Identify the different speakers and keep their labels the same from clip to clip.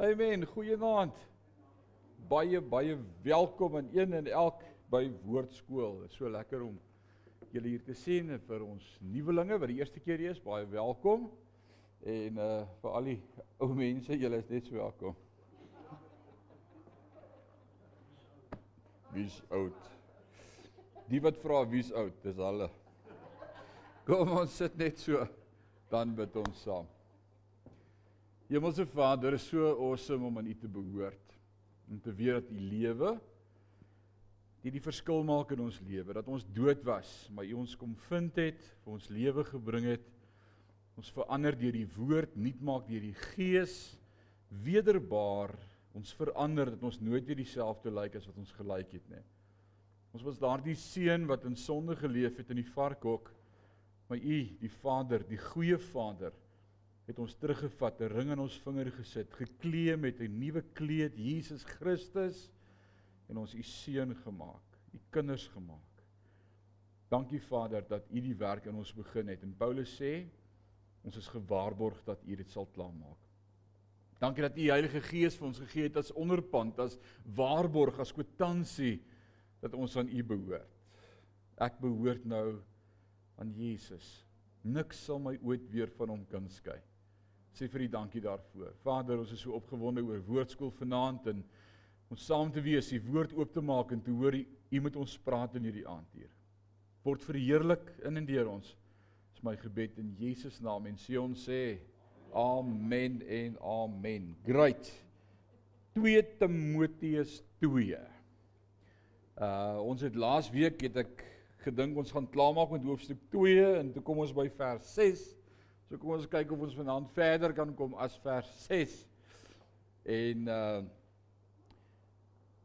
Speaker 1: Amen. Goeienaand. Baie baie welkom aan een en elk by Woordskool. Dit is so lekker om julle hier te sien en vir ons nuwelinge wat die eerste keer hier is, baie welkom. En uh vir al die ou mense, julle is net so welkom. Wie's oud? Die wat vra wie's oud, dis hulle. Kom ons sit net so dan bid ons saam. Hemelse Vader, is so awesome om aan U te behoort. Om te weet dat U lewe die die verskil maak in ons lewe, dat ons dood was, maar U ons kom vind het, vir ons lewe gebring het. Ons verander deur die woord, nuut maak deur die Gees, wederbaar ons verander dat ons nooit weer dieselfde lyk as wat ons gelyk het nie. Ons was daardie seun wat in sonde geleef het in die varkhok, maar U, die Vader, die goeie Vader, het ons teruggevat, 'n ring aan ons vinger gesit, geklee met 'n nuwe kleed, Jesus Christus en ons u seun gemaak, u kinders gemaak. Dankie Vader dat u die werk in ons begin het. En Paulus sê ons is gewaarborg dat u dit sal klaarmaak. Dankie dat u Heilige Gees vir ons gegee het as onderpand, as waarborg, as kwitansie dat ons aan u behoort. Ek behoort nou aan Jesus. Niks sal my ooit weer van hom kan skei sê vir U dankie daarvoor. Vader, ons is so opgewonde oor woordskool vanaand en ons saam te wees, die woord oop te maak en te hoor U, U met ons praat in hierdie aand hier. Word verheerlik in en deur ons. Dis my gebed in Jesus naam en sê ons sê amen en amen. Great. 2 Timoteus 2. Uh ons het laas week het ek gedink ons gaan klaarmaak met hoofstuk 2 en toe kom ons by vers 6 So kom ons kyk of ons vanaand verder kan kom as vers 6. En uh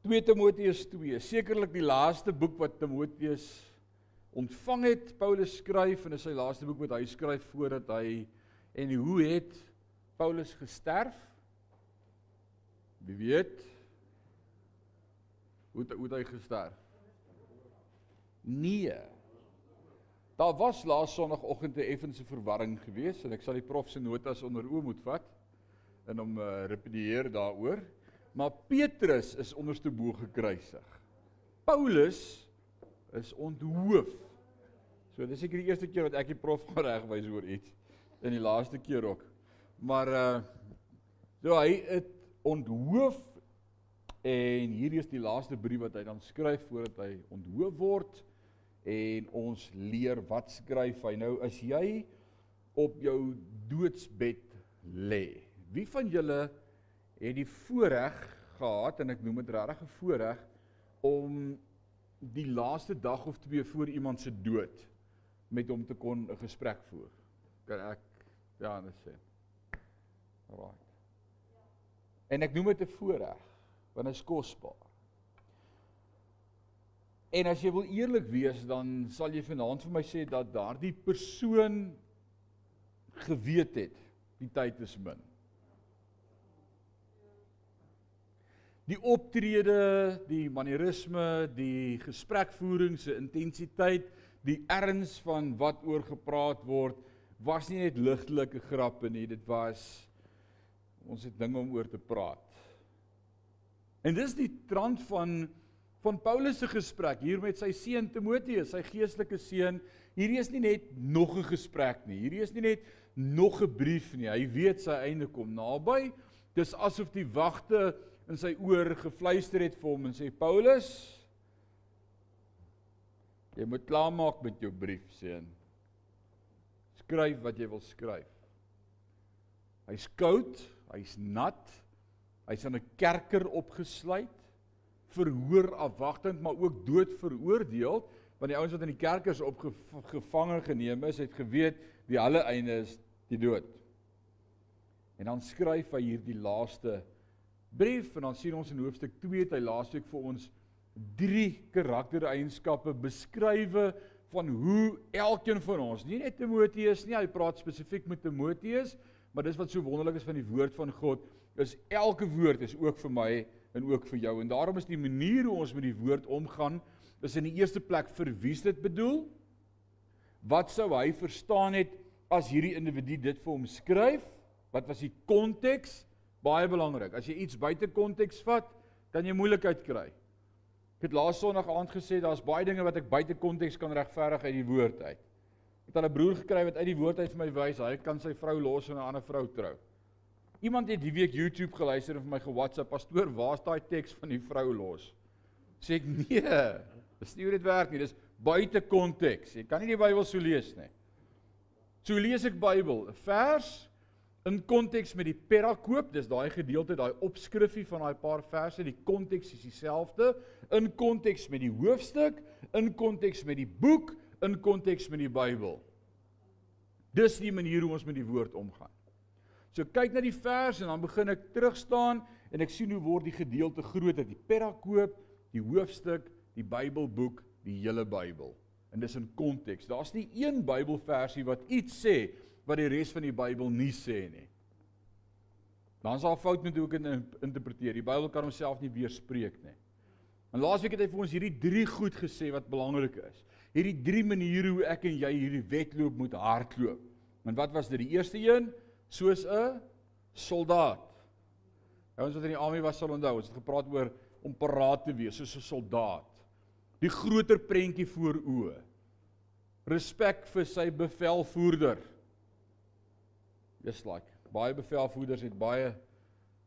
Speaker 1: 2 Timoteus 2, sekerlik die laaste boek wat Timoteus ontvang het. Paulus skryf en is sy laaste boek wat hy skryf voordat hy en hoe het Paulus gesterf? Wie weet? Hoe het, hoe het hy gesterf? Nee. Daar was laas sonoggend 'n effense verwarring geweest en ek sal die prof se notas onder oë moet vat en hom uh, repedieer daaroor. Maar Petrus is onderste bo gekruisig. Paulus is onthoof. So dis seker die eerste keer wat ek die prof gaan regwys oor iets en die laaste keer ook. Maar uh so hy het onthoof en hierdie is die laaste brief wat hy dan skryf voordat hy onthoof word en ons leer wat skryf hy nou. As jy op jou doodsbed lê? Wie van julle het die voorreg gehad en ek noem dit regtig 'n voorreg om die laaste dag of twee voor iemand se dood met hom te kon 'n gesprek voer? Kan ek ja net sê? Right en ek noem dit 'n voorreg want dit is kosbaar En as jy wil eerlik wees, dan sal jy vanaand vir my sê dat daardie persoon geweet het die tyd is min. Die optrede, die manierisme, die gesprekvoering se intensiteit, die erns van wat oor gepraat word, was nie net ligtelike grappe nie, dit was ons het dinge om oor te praat. En dis die trant van van Paulus se gesprek hier met sy seun Timoteus, sy geestelike seun. Hierdie is nie net nog 'n gesprek nie. Hierdie is nie net nog 'n brief nie. Hy weet sy einde kom naby. Dis asof die wagte in sy oor gefluister het vir hom en sê Paulus, jy moet klaarmaak met jou brief, seun. Skryf wat jy wil skryf. Hy's koud, hy's nat. Hy's in 'n kerker opgesluit verhoor afwagtend maar ook dood veroordeel want die ouens wat in die kerkers opgevange geneem is het geweet die hulle einde is die dood. En dan skryf hy hierdie laaste brief en dan sien ons in hoofstuk 2 het hy laasweek vir ons drie karaktereienskappe beskrywe van hoe elkeen van ons, nie net Timoteus nie, hy praat spesifiek met Timoteus, maar dis wat so wonderlik is van die woord van God, is elke woord is ook vir my en ook vir jou. En daarom is die manier hoe ons met die woord omgaan, is in die eerste plek vir wie dit bedoel? Wat sou hy verstaan het as hierdie individu dit vir hom skryf? Wat was die konteks Baie belangrik. As jy iets buite konteks vat, kan jy moeilikheid kry. Ek het laas Sondag aand gesê daar's baie dinge wat ek buite konteks kan regverdig uit die woord uit. Ek het al 'n broer gekry wat uit die woord uit vir my wys hy kan sy vrou los en 'n ander vrou trou. Iemand het die week YouTube geluister en vir my ge-WhatsApp, "Pastoor, waar's daai teks van die vrou los?" Sê ek, "Nee, dis nie hoe dit werk nie. Dis buite konteks. Jy kan nie die Bybel so lees nie." So lees ek Bybel, 'n vers in konteks met die perakoop, dis daai gedeelte, daai opskrifie van daai paar verse, die konteks is dieselfde, in konteks met die hoofstuk, in konteks met die boek, in konteks met die Bybel. Dis die manier hoe ons met die woord omgaan. So kyk na die vers en dan begin ek terug staan en ek sien hoe word die gedeelte groter, die perakoop, die hoofstuk, die Bybelboek, die hele Bybel. En dis in konteks. Daar's nie een Bybelversie wat iets sê wat die res van die Bybel nie sê nie. Dan is daar fout met hoe ek dit interpreteer. Die Bybel kan homself nie weerspreek nie. En laasweek het hy vir ons hierdie drie goed gesê wat belangrik is. Hierdie drie maniere hoe ek en jy hierdie wedloop moet hardloop. En wat was dit? Die eerste een, soos 'n soldaat. Ouens wat in die army was sal onthou, ons het gepraat oor om paraat te wees soos 'n soldaat. Die groter prentjie voor oë. Respek vir sy bevelvoerder. Just like baie bevelvoerders het baie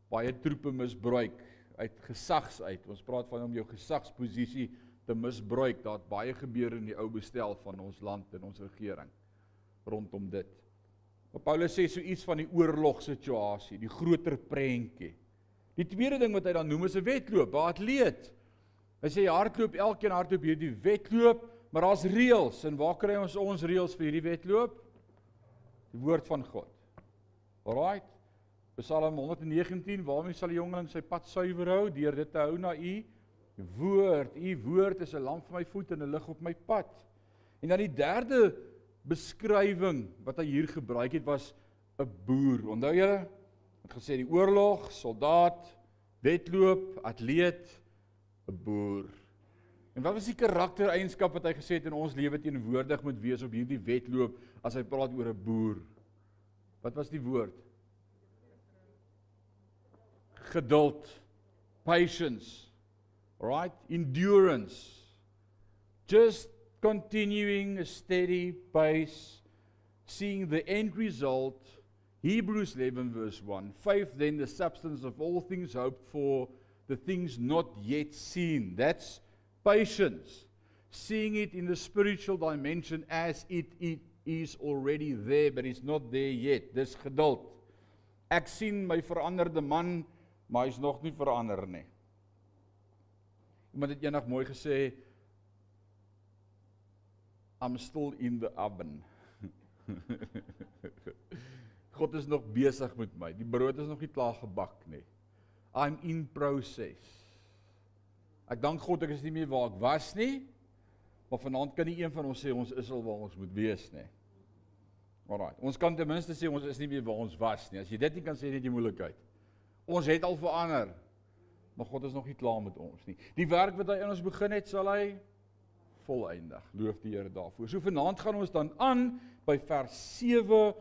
Speaker 1: baie troepe misbruik uit gesags uit. Ons praat van om jou gesagsposisie te misbruik. Daar't baie gebeur in die ou bestel van ons land en ons regering rondom dit. Maar Paulus sê so iets van die oorlogsituasie, die groter prentjie. Die tweede ding wat hy dan noem is 'n wedloop, 'n atleet. Hy sê hardloop, elkeen hardloop hierdie wedloop, maar daar's reëls en waar kry ons ons reëls vir hierdie wedloop? Die woord van God. Alraight. Psalm 119, waarmee sal die jongeling sy pad suiwer hou? Deur dit te hou na U woord. U woord is 'n lamp vir my voet en 'n lig op my pad. En dan die derde beskrywing wat hy hier gebruik het was 'n boer. Onthou julle? Het gesê die oorlog, soldaat, wedloop, atleet, 'n boer. En wat was die karaktereienskap wat hy gesê het in ons lewe teenwoordig moet wees op hierdie wedloop as hy praat oor 'n boer? Wat was die woord? Geduld, patience, right? Endurance. Just continuing a steady pace, seeing the end result. Hebrews 11, verse 1. Faith, then, the substance of all things hoped for, the things not yet seen. That's patience. Seeing it in the spiritual dimension as it, it is already there, but it's not there yet. Dis geduld. Ek sien my veranderde man, maar hy's nog nie verander nie. Iemand het eendag mooi gesê, I'm still in the oven. God is nog besig met my. Die brood is nog nie klaar gebak nie. I'm in process. Ek dank God ek is nie meer waar ek was nie. Maar vanaand kan nie een van ons sê ons is al waar ons moet wees nie. Alraai. Ons kan ten minste sê ons is nie meer waar ons was nie. As jy dit nie kan sê net jy moeilikheid. Ons het al verander. Maar God is nog nie klaar met ons nie. Die werk wat hy in ons begin het, sal hy volëindig. Loof die Here daarvoor. So vanaand gaan ons dan aan by vers 7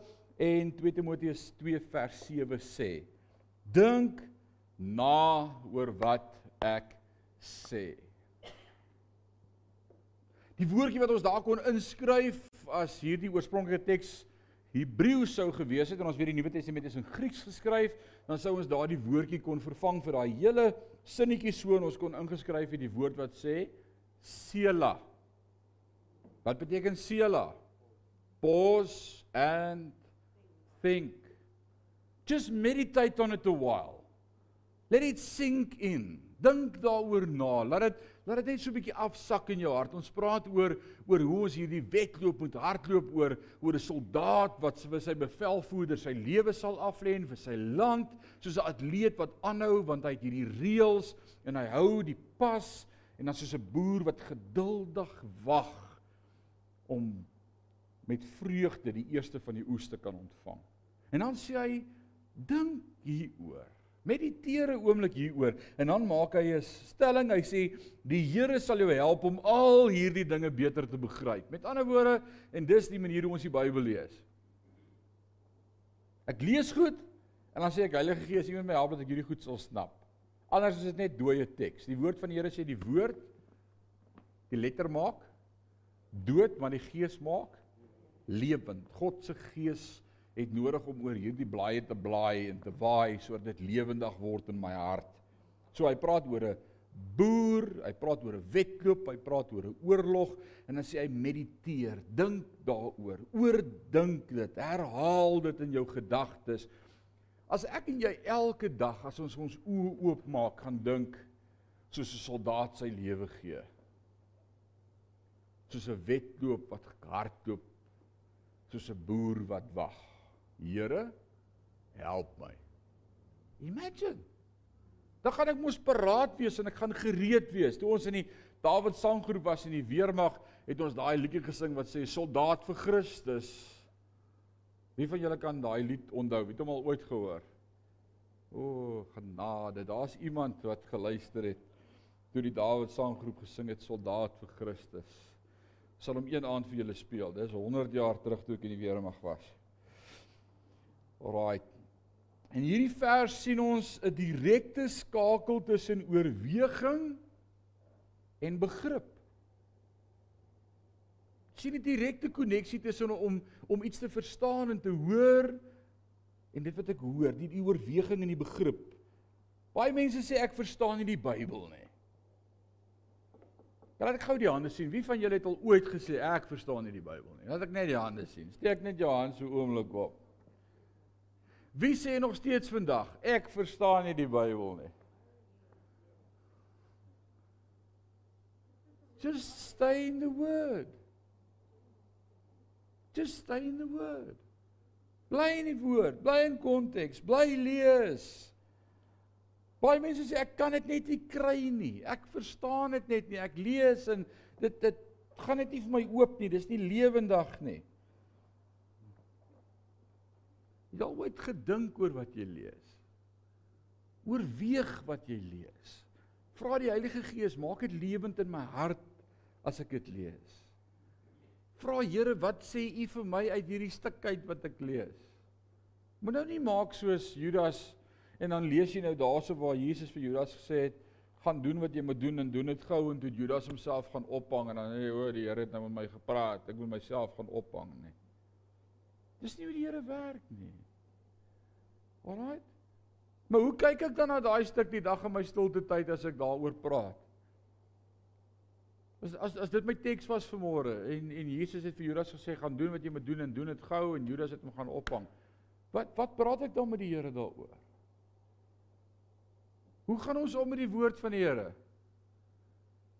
Speaker 1: en 2 Timoteus 2 vers 7 sê: Dink na oor wat ek sê. Die woordjie wat ons daar kon inskryf as hierdie oorspronklike teks Hebreëus sou gewees het en ons weet die Nuwe Testament is in Grieks geskryf, dan sou ons daardie woordjie kon vervang vir daai hele sinnetjie so en ons kon ingeskryf het die woord wat sê Sela. Wat beteken Sela? Pause and think. Just meditate on it a while. Let it sink in. Dink daaroor na. Laat dit laat dit net so 'n bietjie afsak in jou hart. Ons praat oor oor hoe ons hierdie wedloop moet hardloop oor oor 'n soldaat wat vir sy bevelvoerder sy lewe sal aflê en vir sy land, soos 'n atleet wat aanhou want hy het hierdie reëls en hy hou die pas en dan soos 'n boer wat geduldig wag om met vreugde die eerste van die oes te kan ontvang. En dan sê hy dink hieroor. Mediteer 'n oomblik hieroor en dan maak hy 'n stelling. Hy sê die Here sal jou help om al hierdie dinge beter te begryp. Met ander woorde, en dis die manier hoe ons die Bybel lees. Ek lees goed En dan sê ek Heilige Gees, U moet my help dat ek hierdie goed sal snap. Anders is dit net dooie teks. Die woord van die Here sê die woord die letter maak dood, maar die gees maak lewend. God se gees het nodig om oor hierdie blaaie te blaai en te waai sodat dit lewendig word in my hart. So hy praat oor 'n boer, hy praat oor 'n wedloop, hy praat oor 'n oorlog en dan sê hy mediteer, dink daaroor, oordink dit, herhaal dit in jou gedagtes. As ek en jy elke dag as ons ons oë oopmaak gaan dink soos 'n soldaat sy lewe gee. Soos 'n wedloop wat hardloop, soos 'n boer wat wag. Here, help my. Imagine Dan gaan ek mos paraat wees en ek gaan gereed wees. Toe ons in die Dawid sanggroep was in die weermag, het ons daai liedjie gesing wat sê soldaat vir Christus. Wie van julle kan daai lied onthou? Het hom al ooit gehoor? O, genade. Daar's iemand wat geluister het toe die Dawid sanggroep gesing het soldaat vir Christus. Sal hom een aand vir julle speel. Dis 100 jaar terug toe ek in die weermag was. Alraai. En hierdie vers sien ons 'n direkte skakel tussen oorweging en begrip. Sien 'n direkte koneksie tussen om om iets te verstaan en te hoor en dit wat ek hoor, die, die oorweging en die begrip. Baie mense sê ek verstaan nie die Bybel nie. Laat ek gou die hande sien. Wie van julle het al ooit gesê ek verstaan nie die Bybel nie? Laat ek net die hande sien. Steek net jou hand so oomblik op. Wie sê nog steeds vandag ek verstaan nie die Bybel nie? Just stay in the word. Just stay in the word. Bly in die woord, bly in konteks, bly lees. Baie mense sê ek kan dit net nie kry nie. Ek verstaan dit net nie. Ek lees en dit dit gaan net nie vir my oop nie. Dis nie lewendig nie. Jy al ooit gedink oor wat jy lees? Oorweeg wat jy lees. Vra die Heilige Gees, maak dit lewend in my hart as ek dit lees. Vra Here, wat sê U vir my uit hierdie stuk uit wat ek lees? Moet nou nie maak soos Judas en dan lees jy nou daarso waar Jesus vir Judas gesê het, gaan doen wat jy moet doen en doen dit gou en toe Judas homself gaan ophang en dan hy, o, die Here het nou met my gepraat, ek moet myself gaan ophang, nee. Dis nie hoe die Here werk nie. Alraai. Maar hoe kyk ek dan na daai stuk die dag in my stilte tyd as ek daaroor praat? As as as dit my teks was vanmôre en en Jesus het vir Judas gesê gaan doen wat jy moet doen en doen dit gou en Judas het hom gaan ophang. Wat wat praat ek dan met die Here daaroor? Hoe gaan ons om met die woord van die Here?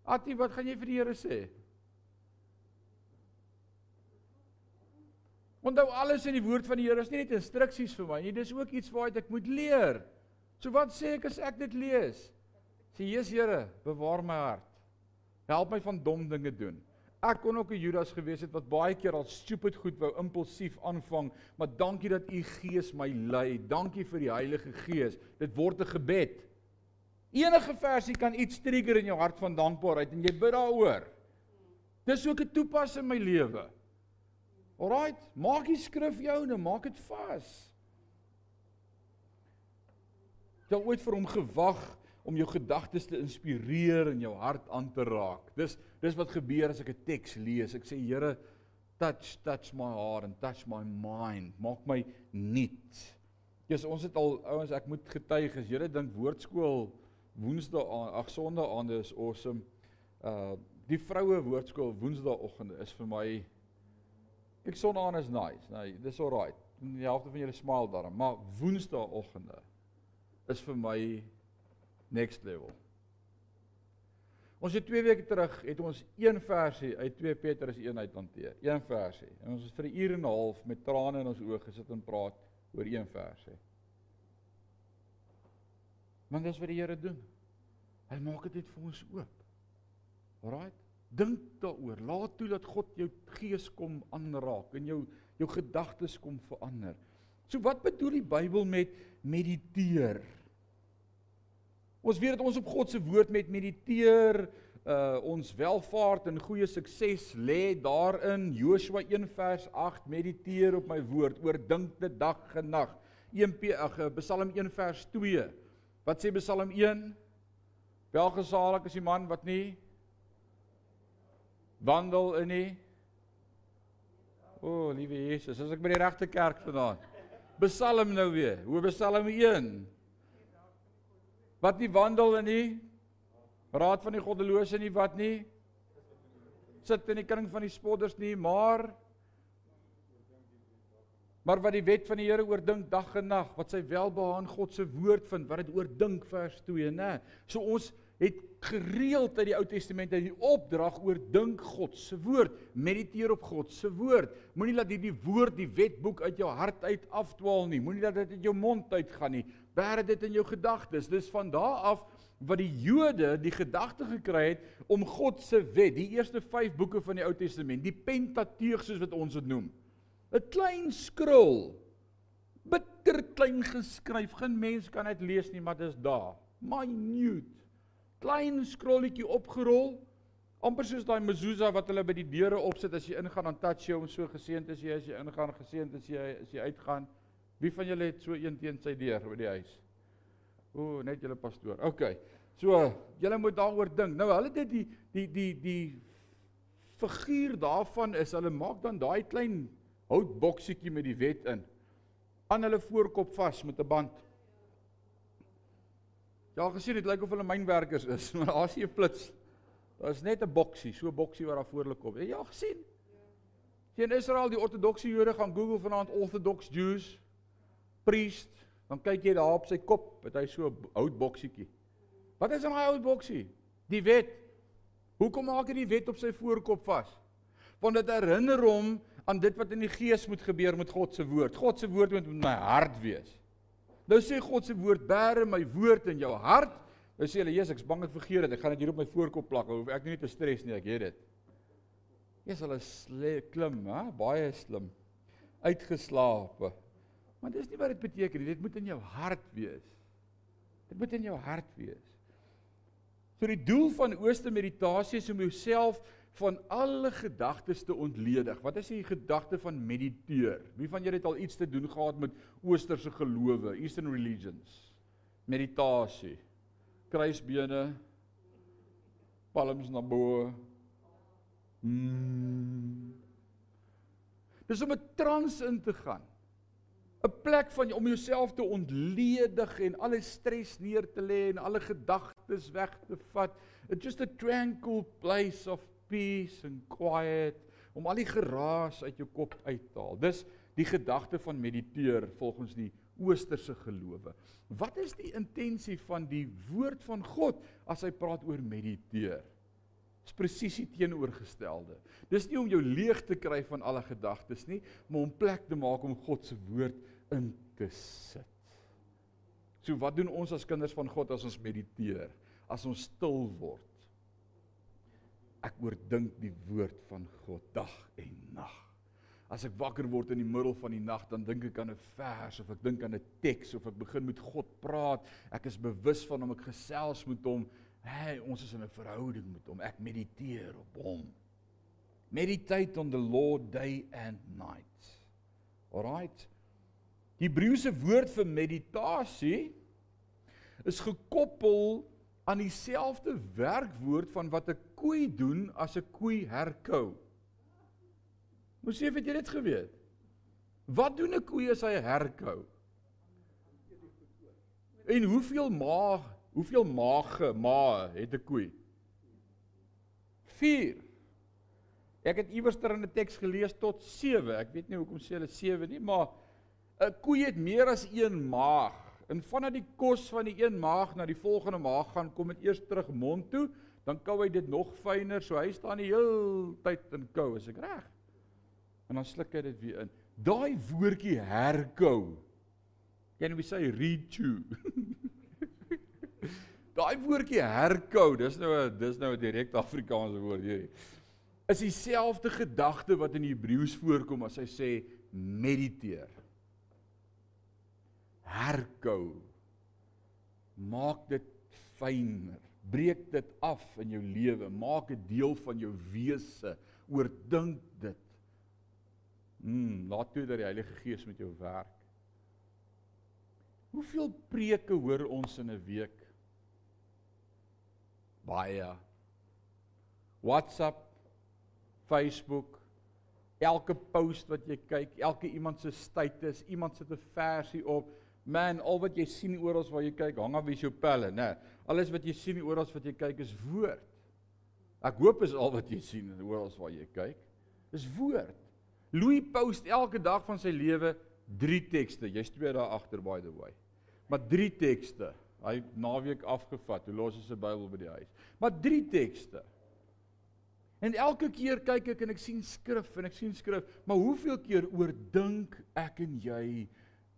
Speaker 1: Atie, wat gaan jy vir die Here sê? Onthou alles in die woord van die Here is nie net instruksies vir my nie, dis ook iets waaruit ek moet leer. So wat sê ek as ek dit lees? Sê Jesus Here, bewaar my hart. Help my van dom dinge doen. Ek kon ook 'n Judas gewees het wat baie keer al stupid goed wou impulsief aanvang, maar dankie dat u Gees my lei. Dankie vir die Heilige Gees. Dit word 'n gebed. Enige versie kan iets trigger in jou hart van dankbaarheid en jy bid daaroor. Dis ook 'n toepas in my lewe. Alraait, maak die skrif joune, maak dit vas. Jy het ooit vir hom gewag om jou gedagtes te inspireer en jou hart aan te raak. Dis dis wat gebeur as ek 'n teks lees. Ek sê Here, touch touch my heart and touch my mind. Maak my nuut. Jesus, ons het al ouens, ek moet getuig as Here dink woordskool Woensdae ag Sondae is awesome. Uh die vroue woordskool Woensdaeoggende is vir my Kyk Sondag is nice. Nou, dis alright. Die helfte van julle smile daarom, maar Woensdaagoggende is vir my next level. Ons het 2 weke terug het ons een versie uit 2 Petrus 1 uit hanteer. Een versie. En ons het vir 'n uur en 'n half met trane in ons oë gesit en praat oor een versie. Want dis wat die Here doen. Hy maak dit net vir ons oop. Alraight. Dink daaroor. Laat toe dat God jou gees kom aanraak en jou jou gedagtes kom verander. So wat bedoel die Bybel met mediteer? Ons weet dat ons op God se woord met mediteer uh ons welvaart en goeie sukses lê daarin Joshua 1 vers 8 mediteer op my woord oordink dit dag en nag 1 ag eh, Psalm 1 vers 2. Wat sê Psalm 1? Welgesalig is die man wat nie wandel in nie O, oh, liewe Jesus, as ek by die regte kerk vandaan. Psalm nou weer. Hoe Psalm 1? Wat nie wandel in nie raad van die goddelose nie wat nie sit in die kring van die spotters nie, maar maar wat die wet van die Here oordink dag en nag, wat sy welbehaag God se woord vind, wat dit oordink vers 2, nê. So ons het gereeld uit die Ou Testament uit die opdrag oordink God se woord, mediteer op God se woord. Moenie laat hierdie woord, die wetboek uit jou hart uit afdwaal nie. Moenie laat dit uit jou mond uitgaan nie. Bære dit in jou gedagtes. Dis van daardie af wat die Jode die gedagte gekry het om God se wet, die eerste 5 boeke van die Ou Testament, die Pentateug soos wat ons dit noem. 'n Klein skrol. Bitter klein geskryf. Geen mens kan dit lees nie, maar dit is daar. Minute. Klein skrolletjie opgerol. amper soos daai mezuzah wat hulle by die deure opsit as jy ingaan dan touch jy hom so geseënd as jy as jy ingaan geseënd as jy as jy uitgaan. Wie van julle het so een teen sy deur by die huis? O, net julle pastoor. OK. So, julle moet daaroor dink. Nou, hulle dit die die die die figuur daarvan is hulle maak dan daai klein houtboksietjie met die wet in aan hulle voorkop vas met 'n band. Ja, gesien dit lyk of hulle mynwerkers is, maar daar's nie 'n flits. Daar's net 'n boksie, so 'n boksie wat daar voor hulle kom. Ja, gesien. Sien Israel, die ortodokse Jode gaan Google vanaand orthodox Jews priest dan kyk jy daar op sy kop, het hy so 'n houtboksietjie. Wat is in daai houtboksie? Die wet. Hoekom maak hy die wet op sy voorkop vas? Want dit herinner hom aan dit wat in die gees moet gebeur met God se woord. God se woord moet in my hart wees. Nou sê God se woord, bære my woord in jou hart. Nou sê hulle, "Jesus, ek's bang ek vergeet dit. Ek gaan dit hier op my voorkop plak. Hoef ek nie te stres nie, ek het dit." Jesus, hulle klim, hè, baie slim. Uitgeslaap. Maar dis nie wat dit beteken nie. Dit moet in jou hart wees. Dit moet in jou hart wees. So die doel van ooste meditasie is om jouself van alle gedagtes te ontledig. Wat is die gedagte van mediteer? Wie van julle het al iets te doen gehad met oosterse gelowe, Eastern religions? Meditasie. Kruisbene. Palms na bo. Mm. Dis om 'n trance in te gaan. 'n plek van om jouself te ontledig en alle stres neer te lê en alle gedagtes weg te vat. It's just a tranquil place of peace and quiet om al die geraas uit jou kop uit te haal. Dis die gedagte van mediteer volgens die oosterse gelowe. Wat is die intensie van die woord van God as hy praat oor mediteer? Dis presies die teenoorgestelde. Dis nie om jou leeg te kry van alle gedagtes nie, maar om plek te maak om God se woord in te sit. So wat doen ons as kinders van God as ons mediteer? As ons stil word? Ek oordink die woord van God dag en nag. As ek wakker word in die middel van die nag, dan dink ek aan 'n vers of ek dink aan 'n teks of ek begin met God praat. Ek is bewus van hom, ek gesels met hom Hey, ons is in 'n verhouding met hom. Ek mediteer op hom. Meditate on the Lord day and night. Alraight. Die Hebreëse woord vir meditasie is gekoppel aan dieselfde werkwoord van wat 'n koei doen as 'n koei herkou. Moes jy weet jy dit geweet? Wat doen 'n koei as hy herkou? En hoeveel maag Hoeveel maage ma het 'n koei? 4. Ek het iewers ter in 'n teks gelees tot 7. Ek weet nie hoekom sê hulle 7 nie, maar 'n koei het meer as een maag. En vanaf die kos van die een maag na die volgende maag gaan, kom dit eers terug mond toe, dan kou hy dit nog fyner, so hy staan die hele tyd in kou, is ek reg? En dan sluk hy dit weer in. Daai woordjie herkou. Can we say rechew? Daai woordjie herkou, dis nou 'n dis nou 'n direkte Afrikaanse woord hierdie. Is dieselfde gedagte wat in Hebreëus voorkom as hy sê mediteer. Herkou. Maak dit fyner. Breek dit af in jou lewe. Maak dit deel van jou wese. Oordink dit. Mm, laat toe dat die Heilige Gees met jou werk. Hoeveel preke hoor ons in 'n week? Baie. WhatsApp, Facebook, elke post wat jy kyk, elke iemand se status, iemand sit 'n versie op. Man, al wat jy sien oral waar jy kyk, hang af wie jou pelle, né? Alles wat jy sien oral wat jy kyk is woord. Ek hoop is al wat jy sien oral waar jy kyk, is woord. Louis post elke dag van sy lewe drie tekste. Jy's twee dae agter by the way. Maar drie tekste. Hy naweek afgevat. Hoe los hy sy Bybel by die huis? Maar drie tekste. En elke keer kyk ek en ek sien skrif en ek sien skrif, maar hoeveel keer oordink ek en jy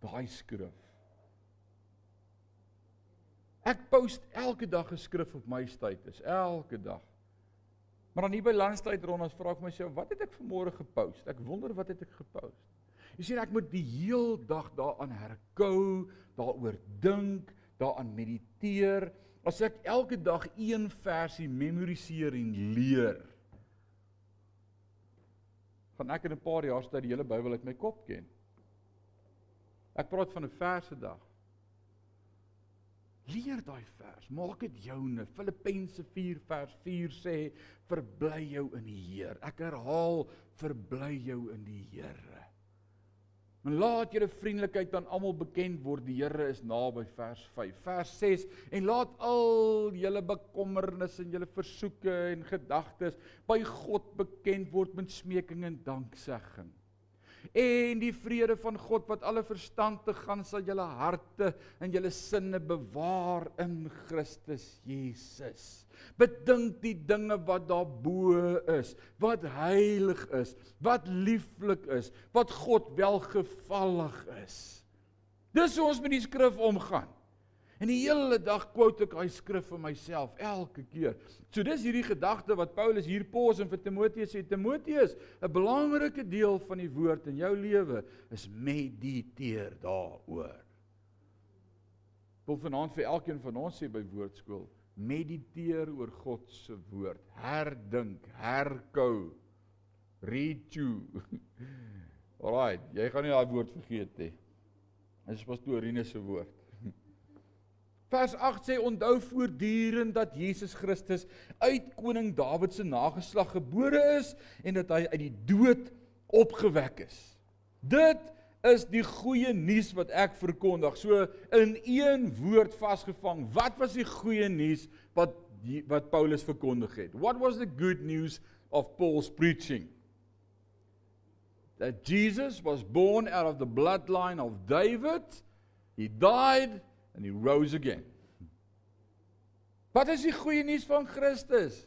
Speaker 1: daai skrif? Ek post elke dag 'n skrif op my status, elke dag. Maar dan hier by landstyd rond ons vra ek myself, wat het ek vanmôre gepost? Ek wonder wat het ek gepost? Jy sien ek moet die heel dag daaraan herkou, daaroor dink, daaraan mediteer. As ek elke dag een versie memoriseer en leer, gaan ek in 'n paar jaar tyd die hele Bybel uit my kop ken. Ek praat van 'n verse dag. Leer daai vers, maak dit joune. Filippense 4 vers 4 sê verbly jou in die Heer. Ek herhaal verbly jou in die Here. En laat julle vriendelikheid aan almal bekend word. Die Here is naby vers 5. Vers 6 en laat al julle bekommernisse en julle versoeke en gedagtes by God bekend word met smeking en danksegging. En die vrede van God wat alle verstand te gaan sal julle harte en julle sinne bewaar in Christus Jesus. Bedink die dinge wat daarbo is, wat heilig is, wat lieflik is, wat God welgevallig is. Dis hoe ons met die skrif omgaan. En die hele dag quote ek daai skrif vir myself elke keer. So dis hierdie gedagte wat Paulus hier pos en vir Timoteus sê Timoteus, 'n belangrike deel van die woord in jou lewe is mediteer daaroor. Wil vanaand vir elkeen van ons sê by woordskool, mediteer oor God se woord, herdink, herkou, you. Alraai, jy gaan nie daai woord vergeet nie. Dit is pastorine se woord. Vers 8 sê onthou voortdurend dat Jesus Christus uit koning Dawid se nageslag gebore is en dat hy uit die dood opgewek is. Dit is die goeie nuus wat ek verkondig. So in een woord vasgevang. Wat was die goeie nuus wat die, wat Paulus verkondig het? What was the good news of Paul's preaching? That Jesus was born out of the bloodline of David. He died and he rose again. Wat is die goeie nuus van Christus?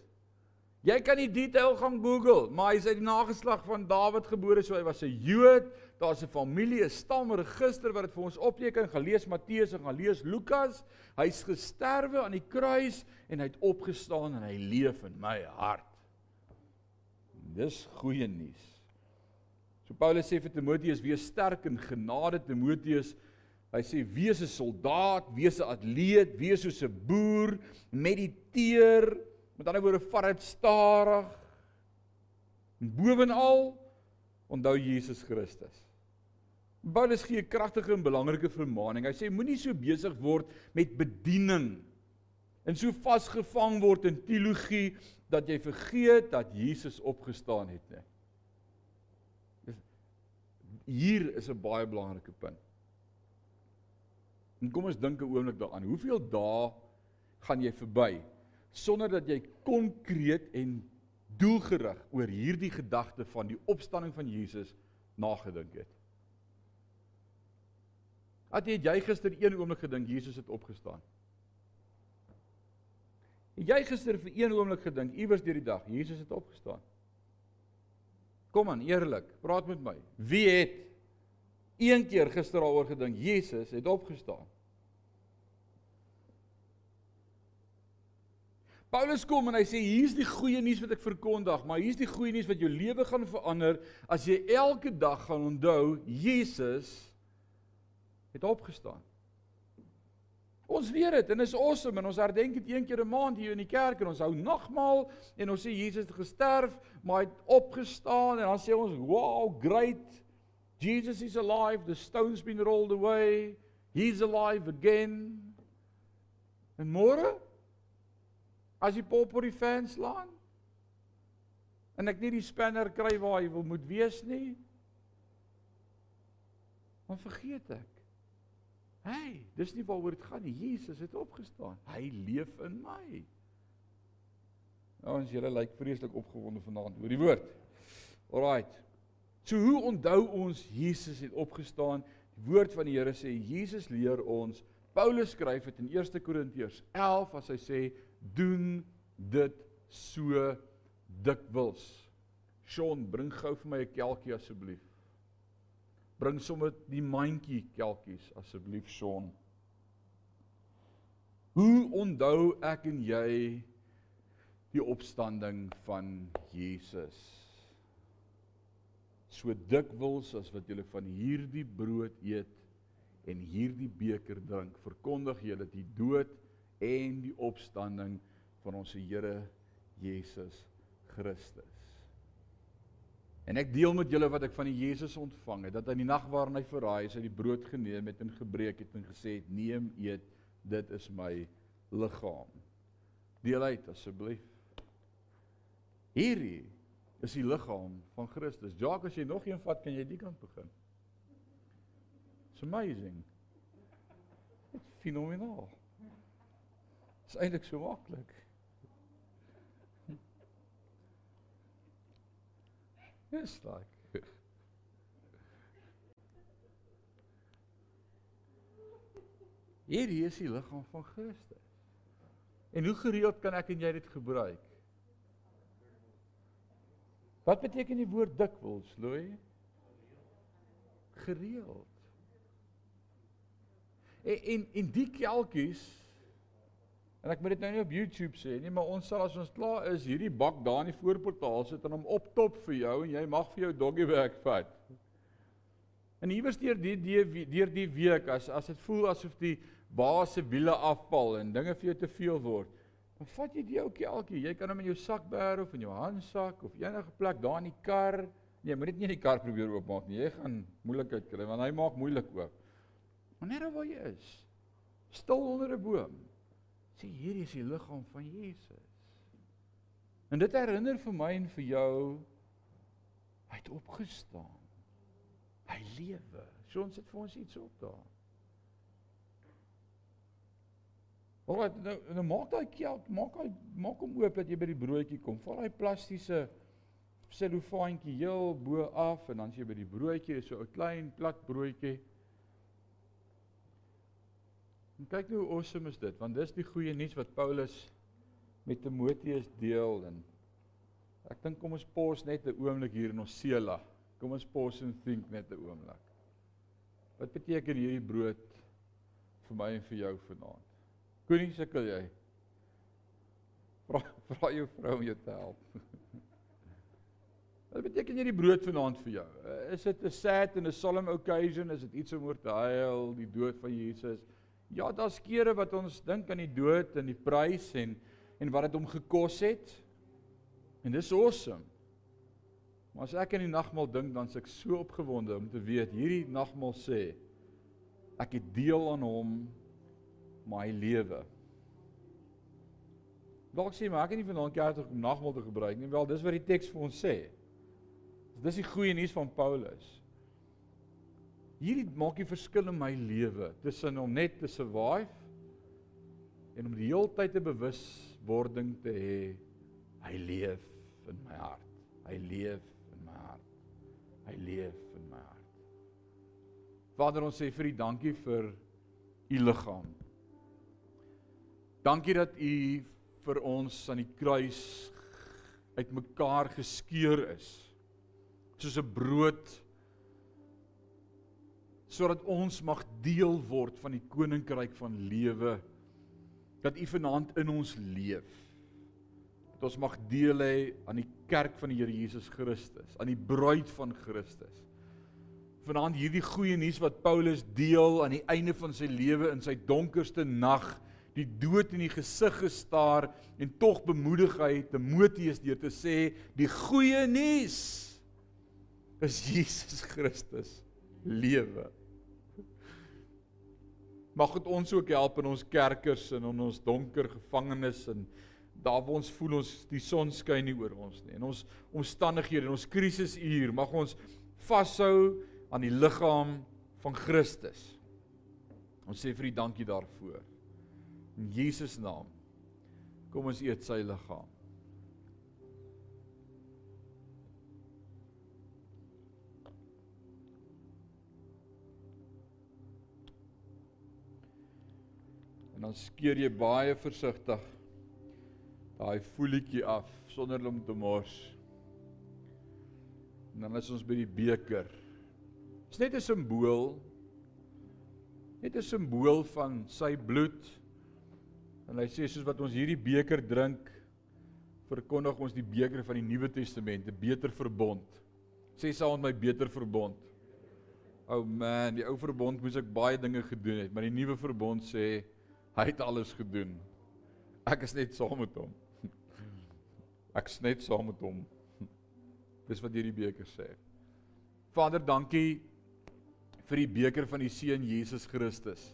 Speaker 1: Jy kan die detail gaan Google, maar hy is uit die nageslag van Dawid gebore, so hy was 'n Jood. Daar's 'n familie, 'n stamregister wat dit vir ons opteken. Gaan lees Matteus en gaan lees Lukas. Hy's gesterwe aan die kruis en hy't opgestaan en hy leef in my hart. Dis goeie nuus. So Paulus sê vir Timoteus: "Wees sterk in genade, Timoteus." Hy sê wees 'n soldaat, wees 'n atleet, wees soos 'n boer, mediteer, met ander woorde vat dit stadig. En bovenal onthou Jesus Christus. Paulus gee 'n kragtige en belangrike vermaaning. Hy sê moenie so besig word met bediening en so vasgevang word in teologie dat jy vergeet dat Jesus opgestaan het nie. Hier is 'n baie belangrike punt. En kom ons dink 'n oomblik daaraan. Hoeveel dae gaan jy verby sonder dat jy konkreet en doelgerig oor hierdie gedagte van die opstanding van Jesus nagedink het? Het jy gister een oomblik gedink Jesus het opgestaan? Het jy gister vir een oomblik gedink iewers deur die dag Jesus het opgestaan? Kom aan, eerlik, praat met my. Wie het een keer gister daaroor gedink Jesus het opgestaan? Paulus kom en hy sê hier's die goeie nuus wat ek verkondig, maar hier's die goeie nuus wat jou lewe gaan verander as jy elke dag gaan onthou Jesus het opgestaan. Ons weet dit en is awesome en ons herdenk dit een keer 'n maand hier in die kerk en ons hou nagmaal en ons sê Jesus het gesterf, maar hy het opgestaan en dan sê ons wow, great. Jesus is alive, the stones been rolled away. He's alive again. En môre as die pop op die fans laan en ek nie die spanner kry waar hy wil moet wees nie, dan vergeet ek. Hey, dis nie waaroor dit gaan nie. Jesus het opgestaan. Hy leef in my. Nou ons julle lyk vreeslik opgewonde vanaand oor die woord. Alraight. So hoe onthou ons Jesus het opgestaan? Die woord van die Here sê Jesus leer ons. Paulus skryf dit in 1 Korintiërs 11 as hy sê doen dit so dikwels. Sean, bring gou vir my 'n kelkie asseblief. Bring sommer die mandjie kelkies asseblief Sean. Hoe onthou ek en jy die opstanding van Jesus. So dikwels as wat julle van hierdie brood eet en hierdie beker drink, verkondig julle die dood en die opstanding van ons Here Jesus Christus. En ek deel met julle wat ek van die Jesus ontvang het, dat in die nag waarin hy verraai is, hy die brood geneem het en gebreek het en gesê het: "Neem, eet, dit is my liggaam." Deel uit asseblief. Hierdie is die liggaam van Christus. Jacques, as jy nog een vat, kan jy die kant begin. It's amazing. It's fenomenaal. Is eintlik so maklik. It's like Hierdie is die liggaam van Christus. En hoe gereeld kan ek en jy dit gebruik? Wat beteken die woord dikwels, Louis? Gereeld. En en en die kelkies en ek moet dit nou nie op YouTube sê nie, maar ons sal as ons klaar is hierdie bak daar in die voorportaal sit en hom op top vir jou en jy mag vir jou doggy werk vat. En iewers deur die deur die week as as dit voel asof die baas se wiele afval en dinge vir jou te veel word, Dan vat jy die ou kelkie, jy kan hom in jou sak bær of in jou handsak of enige plek daar in die kar. Nee, moet dit nie in die kar probeer oopmaak nie. Jy gaan moeilikheid kry want hy maak moeilik oop. Wanneer waar jy is, stil onder 'n boom. Sê hierdie is die liggaam van Jesus. En dit herinner vir my en vir jou hy het opgestaan. Hy lewe. So ons het vir ons iets op daar. Hoor, nou nou maak daai kelk, maak hy maak hom oop dat jy by die broodjie kom. Val daai plastiese selofaantjie heel bo af en dan as jy by die broodjie is so 'n klein plat broodjie. En kyk nou hoe awesome is dit, want dis die goeie nuus wat Paulus met Timoteus deel en ek dink kom ons pos net 'n oomblik hier in ons sela. Kom ons pos en think net 'n oomblik. Wat beteken hierdie brood vir my en vir jou vanaand? Koenie sukkel jy? Vra vra jou vrou om jou te help. Wat beteken hierdie brood vanaand vir jou? Is dit 'n sad en 'n solemn occasion? Is dit iets om oor te huil, die dood van Jesus? Ja, daar's kere wat ons dink aan die dood en die prys en en wat dit hom gekos het. En dis awesome. Maar as ek in die nagmaal dink, dan is ek so opgewonde om te weet hierdie nagmaal sê ek het deel aan hom my lewe. Dalk sê maar ek het nie vanaand kerk om nagmaal te gebruik nie. Wel, dis wat die teks vir ons sê. Dis die goeie nuus van Paulus. Hierdie maak die verskil in my lewe tussen om net te survive en om die hele tyd 'n bewuswording te hê hy leef in my hart. Hy leef in my hart. Hy leef in my hart. Vader, ons sê vir U dankie vir U liggaam. Dankie dat U vir ons aan die kruis uitmekaar geskeur is. Soos 'n brood sodat ons mag deel word van die koninkryk van lewe dat U vanaand in ons leef. Dat ons mag deel hê aan die kerk van die Here Jesus Christus, aan die bruid van Christus. Vanaand hierdie goeie nuus wat Paulus deel aan die einde van sy lewe in sy donkerste nag die dood in die gesig gestaar en tog bemoedig hy Timoteus deur te sê die goeie nuus is Jesus Christus lewe. Mag dit ons ook help in ons kerkers en in ons donker gevangenes en daar waar ons voel ons die son skyn nie oor ons nie. En ons omstandighede en ons krisisuur mag ons vashou aan die liggaam van Christus. Ons sê vir U dankie daarvoor. In Jesus naam. Kom ons eet sy liggaam. En dan skeer jy baie versigtig daai voelietjie af sonder om te mors. En dan is ons by die beker. Dit is net 'n simbool. Net 'n simbool van sy bloed. En hy sê soos wat ons hierdie beker drink, verkondig ons die beker van die Nuwe Testament, 'n beter verbond. Sê saam met my beter verbond. O oh man, die ou verbond moes ek baie dinge gedoen het, maar die nuwe verbond sê hy het alles gedoen. Ek is net saam met hom. Ek is net saam met hom. Dis wat hierdie beker sê. Vader, dankie vir die beker van die seun Jesus Christus.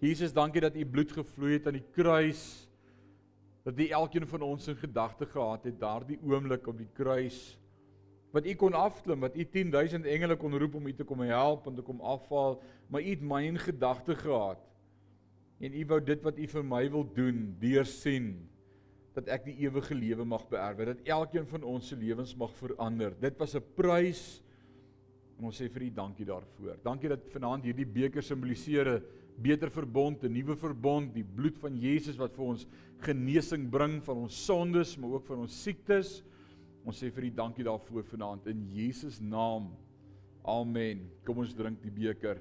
Speaker 1: Jesus, dankie dat u bloed gevloei het aan die kruis. Dat u elkeen van ons in gedagte gehad het daardie oomblik op die kruis wat u kon afklim, wat u 10000 engele kon roep om u te kom help en te kom afval, maar u het my in gedagte gehad. En u wou dit wat u vir my wil doen, deursien dat ek die ewige lewe mag beerwe, dat elkeen van ons se lewens mag verander. Dit was 'n prys en ons sê vir U dankie daarvoor. Dankie dat vanaand hierdie beker simboliseer 'n beter verbond, 'n nuwe verbond, die bloed van Jesus wat vir ons genesing bring van ons sondes, maar ook van ons siektes. Ons sê vir U dankie daarvoor vanaand in Jesus naam. Amen. Kom ons drink die beker.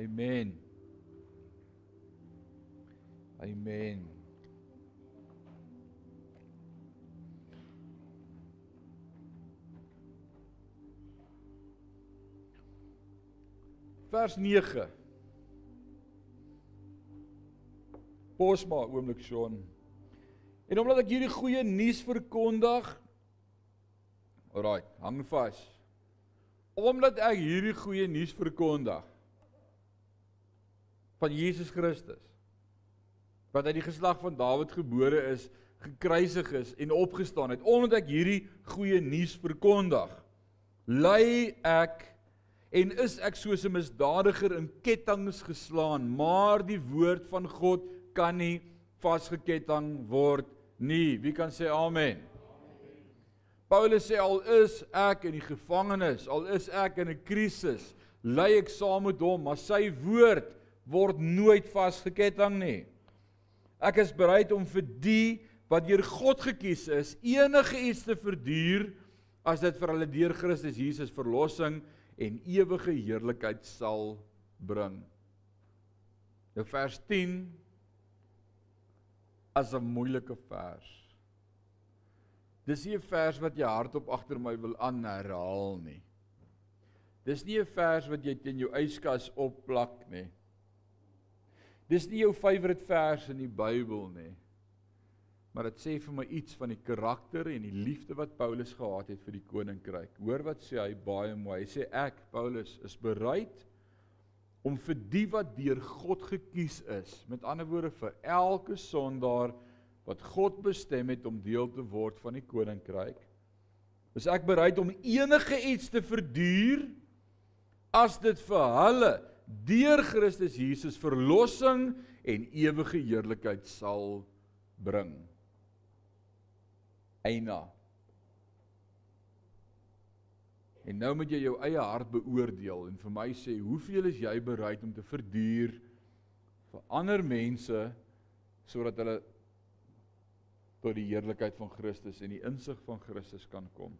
Speaker 1: Amen. Amen. Vers 9. Pos maar oomblik Sean. En omdat ek hierdie goeie nuus verkondig. Alraai, hang vas. Omdat ek hierdie goeie nuus verkondig van Jesus Christus wat uit die geslag van Dawid gebore is, gekruisig is en opgestaan het, omdat ek hierdie goeie nuus verkondig, ly ek en is ek soos 'n misdadiger in kettinge geslaan, maar die woord van God kan nie vasgeketting word nie. Wie kan sê amen? Paulus sê al is ek in die gevangenis, al is ek in 'n krisis, ly ek saam met hom, maar sy woord word nooit vasgeketting nie. Ek is bereid om vir die wat deur God gekies is, enige iets te verduur as dit vir hulle deur Christus Jesus verlossing en ewige heerlikheid sal bring. Nou vers 10 as 'n moeilike vers. Dis nie 'n vers wat jy hardop agter my wil aanherhaal nie. Dis nie 'n vers wat jy teen jou yskas opplak nie. Dis nie jou favourite vers in die Bybel nie. Maar dit sê vir my iets van die karakter en die liefde wat Paulus gehad het vir die koninkryk. Hoor wat sê hy baie mooi. Hy sê ek Paulus is bereid om vir die wat deur God gekies is, met ander woorde vir elke sondaar wat God bestem het om deel te word van die koninkryk, is ek bereid om enige iets te verduur as dit vir hulle deur Christus Jesus verlossing en ewige heerlikheid sal bring. Eina. En nou moet jy jou eie hart beoordeel en vir my sê, hoeveel is jy bereid om te verduur vir ander mense sodat hulle tot die heerlikheid van Christus en die insig van Christus kan kom?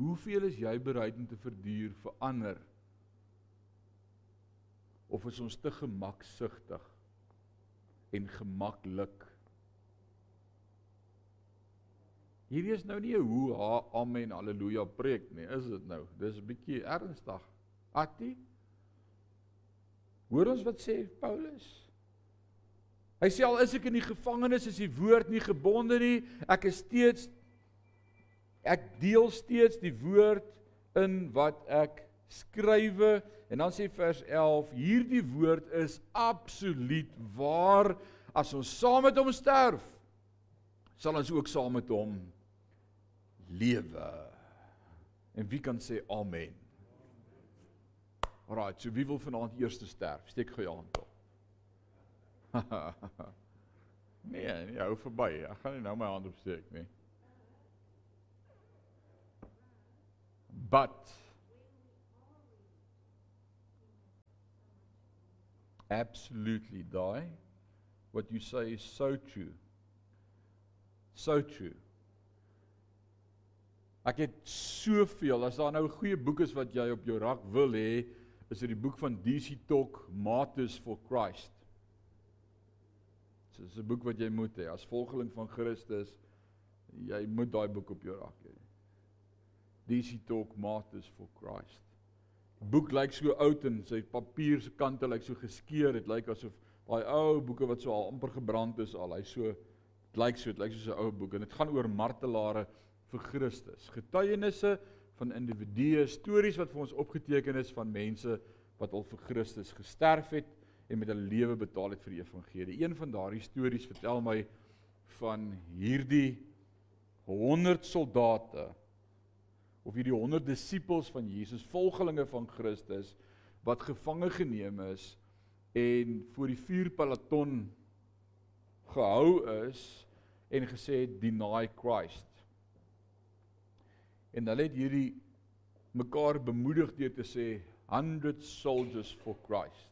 Speaker 1: Hoeveel is jy bereid om te verduur vir ander? Of is ons te gemaksugtig en gemaklik? Hierdie is nou nie 'n hoe ha amen haleluja preek nie, is dit nou? Dis 'n bietjie ernstig. Attie. Hoor ons wat sê Paulus? Hy sê al is ek in die gevangenis, is die woord nie gebonde nie. Ek is steeds Ek deel steeds die woord in wat ek skrywe en dan sê vers 11 hierdie woord is absoluut waar as ons saam met hom sterf sal ons ook saam met hom lewe. En wie kan sê amen? Alraai, so wie wil vanaand eers sterf? Steek gou jou hand op. nee, nee, hou verby. Ek gaan nie nou my hand opsteek nie. But absolutely die. What you say is so true. So true. Ek het soveel as daar nou 'n goeie boek is wat jy op jou rak wil hê is dit die boek van DC Talk Martyrs for Christ. Dit is 'n boek wat jy moet hê. As volgeling van Christus jy moet daai boek op jou rak hê DC Talk Martyrs for Christ. Boek lyk so oud en sy papier se kante lyk so geskeur. Dit lyk asof daai ou boeke wat so al amper gebrand is al. Hy so dit lyk so dit lyk soos 'n ou boek en dit gaan oor martelare vir Christus. Getuienisse van individue stories wat vir ons opgeteken is van mense wat al vir Christus gesterf het en met hulle lewe betaal het vir die evangelie. Een van daardie stories vertel my van hierdie 100 soldate of hierdie 100 disippels van Jesus, volgelinge van Christus wat gevange geneem is en voor die vuurpeloton gehou is en gesê het deny Christ. En hulle het hierdie mekaar bemoedig deur te sê 100 soldiers for Christ.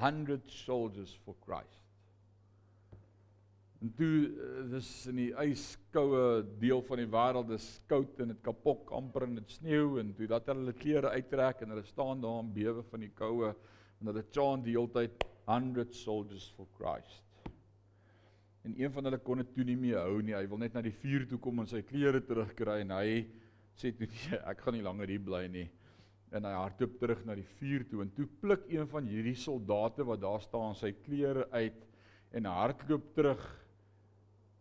Speaker 1: 100 soldiers for Christ. En toe eh, dis in die yskoue deel van die wêreld is koud en dit kapok amper en dit sneeu en toe dat hulle klere uittrek en hulle staan daar en bewe van die koue en hulle chant die hele tyd 100 soldiers for Christ. En een van hulle kon dit toe nie meer hou nie. Hy wil net na die vuur toe kom en sy klere terugkry en hy sê toe nee, ek gaan nie langer hier bly nie. En hy hardloop terug na die vuur toe en toe pluk een van hierdie soldate wat daar staan sy klere uit en hardloop terug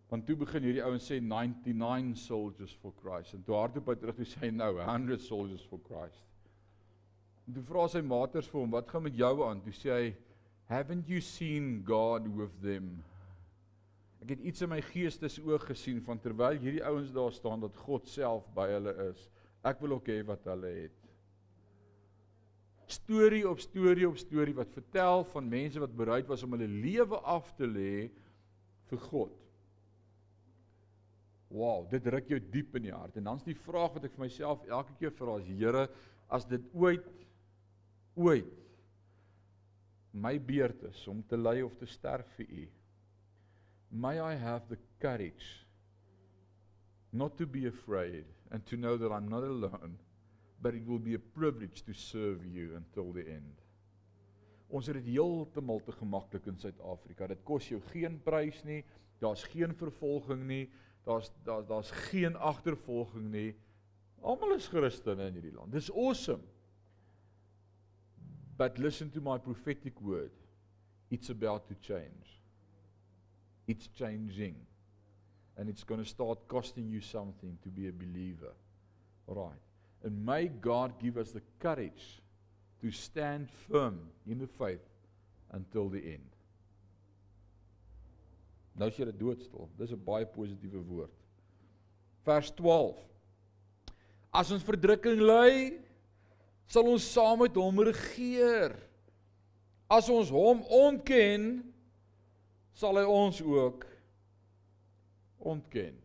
Speaker 1: Want toe begin hierdie ouens sê 99 soldiers for Christ. En toe hardop hy terug toe sê hy nou 100 soldiers for Christ. En toe vra sy maters vir hom, "Wat gaan met jou aan?" Toe sê hy, "Haven't you seen God with them?" Ek het iets in my geestesoog gesien van terwyl hierdie ouens daar staan dat God self by hulle is. Ek wil ook hê wat hulle het. Storie op storie op storie wat vertel van mense wat bereid was om hulle lewe af te lê vir God. Wow, dit ruk jou diep in die hart. En dan's die vraag wat ek vir myself elke keer vra is: Here, as dit ooit ooit my beurt is om te ly of te sterf vir U, may I have the courage not to be afraid and to know that I'm not alone, but it will be a privilege to serve you until the end. Ons het dit heeltemal te gemaklik in Suid-Afrika. Dit kos jou geen prys nie. Daar's geen vervolging nie daar's daar's daar's geen agtervolging nie. Almal is Christene in hierdie land. Dis awesome. But listen to my prophetic word. It's about to change. It's changing. And it's going to start costing you something to be a believer. Right. And may God give us the courage to stand firm in the faith until the end. Nou is jy doodstil. Dis 'n baie positiewe woord. Vers 12. As ons verdrukking ly, sal ons saam met hom regeer. As ons hom ontken, sal hy ons ook ontken.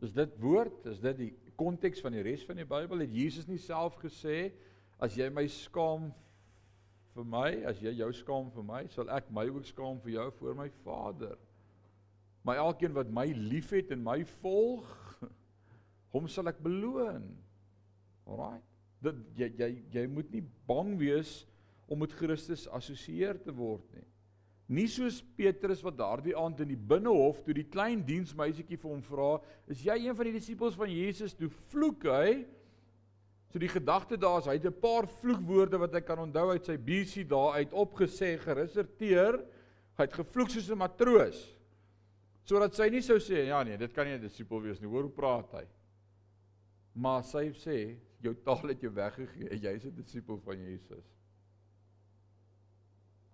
Speaker 1: Is dit woord? Is dit die konteks van die res van die Bybel? Het Jesus nie self gesê as jy my skaam vir my, as jy jou skaam vir my, sal ek my ook skaam vir jou voor my Vader. Maar elkeen wat my liefhet en my volg, hom sal ek beloon. Alraai. Dit jy jy jy moet nie bang wees om met Christus assosieer te word nie. Nie soos Petrus wat daardie aand in die binnehof toe die klein diensmeisietjie vir hom vra, "Is jy een van die disippels van Jesus?" toe vloek hy So die gedagte daar is hy het 'n paar vloekwoorde wat hy kan onthou uit sy BC daar uit opgesê gereserteer. Hy het gevloek soos 'n matroos. Sodat sy nie sou sê ja nee, dit kan nie 'n disipel wees nie. Hoor hoe praat hy? Maar sy sê jou taal het jou weggegee. Jy's 'n disipel van Jesus.